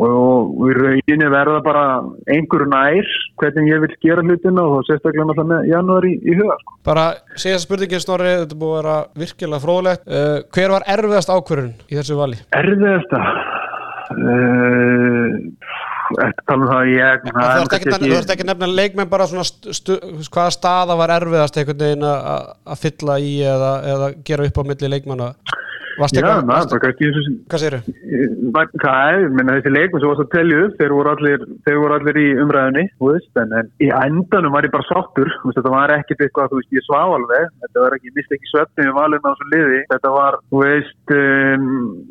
í rauninni verða bara einhverju nær hvernig ég vil gera hlutina og sérstaklega með janúari í, í huga. Sko. Bara síðast spurningin Snorri, þetta búið að vera virkilega fróðlegt. Uh, hver var erfiðast ákvörðun í þessu vali? Erfiðasta? Uh, eftir tala um það ég Þú ert ekki nefna leikmenn bara svona stu, stu, hvaða staða var erfiðast einhvern veginn að fylla í eða, eða gera upp á milli leikmanna Varst Já, eitthvað, varst, kannski, hvað séru? Hvað er, minna þessi leikum sem varst að telja upp, þeir voru allir, þeir voru allir í umræðinni, veist, en, en í endanum var ég bara sáttur, veist, þetta var ekkert eitthvað, þú veist, ég svá alveg, þetta var ekki, ég misti ekki svefni við valin á þessu liði, þetta var, þú veist, um,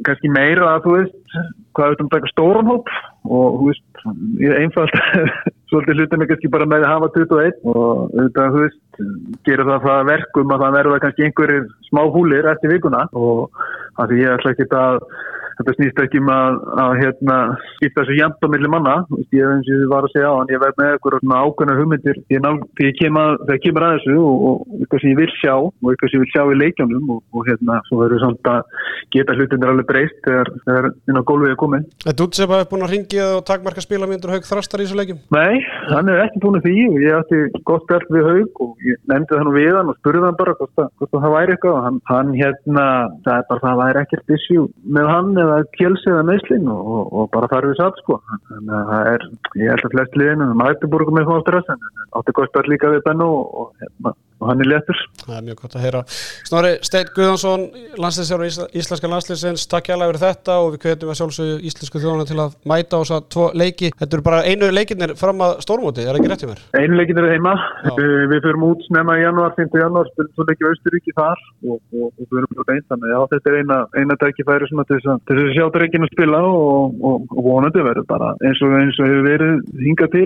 kannski meira þú veist, hvað auðvitað um taka stóran hóp. Og, þú veist, einfalt, svolítið hlutin er kannski bara með að hafa 21 og auðvitað, þú veist, gera það það verkum að það verða kannski einhverjir smá húlir eftir vikuna og því ég ætla ekki að þetta snýst ekki um að, að hérna, skipta þessu jæmt á milli manna ég hef eins og ég var að segja á hann ég verð með eitthvað ákveðna hugmyndir ég kem að, það kemur að þessu og, og eitthvað sem ég vil sjá og eitthvað sem ég vil sjá í leikjónum og, og hérna svo verður samt að geta hlutinir alveg breyst þegar það er inn á gólfið að koma Er þú sem hafa búin að ringja og takmarka spilamyndur Haug Þrastar í þessu leikum? Nei, hann er ekki búin að því og ég ætti gott spjall við Haug og ég nefndi það nú við hann og spurði hann bara hvort, það væri eitthvað og hann, hann hérna, það er bara það væri ekkert issue með hann eða kjölsi eða meðslinn og, og, og bara þarf við satt sko. Þannig að það er, ég held að flest liðinu maður búið með þá áttur þess en átti gott spjall líka við Benno og hérna og hann er léttur. Það er mjög gott að heyra. Snorri Steinn Guðansson, landsleisjár og íslenska landsleisins, takk hjá alveg fyrir þetta og við kvetum að sjálfsögju íslensku þjóðana til að mæta á þess að tvo leiki. Þetta eru bara einu leikinnir fram að stórmóti, er það ekki rétt í mér? Einu leikinnir er heima. Við, við fyrir út snemma í janúar, 5. janúar, spilum svo leikið Austuríki þar og, og, og við erum bara einn þannig. Já, þetta er eina, eina tækifæri til þess að sjáttur ekki að spila og, og vonandi verður bara eins og eins og hefur verið hingað til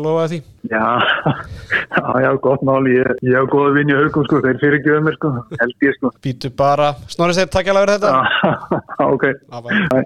skal lofa því Já, já, gott mál. Ég, ég hef góða vinn í haugum, sko. Þeir fyrir ekki um mér, sko. Held ég, sko. Býtu bara, Snorri segir takk hjá fyrir þetta Já, ok. Bye.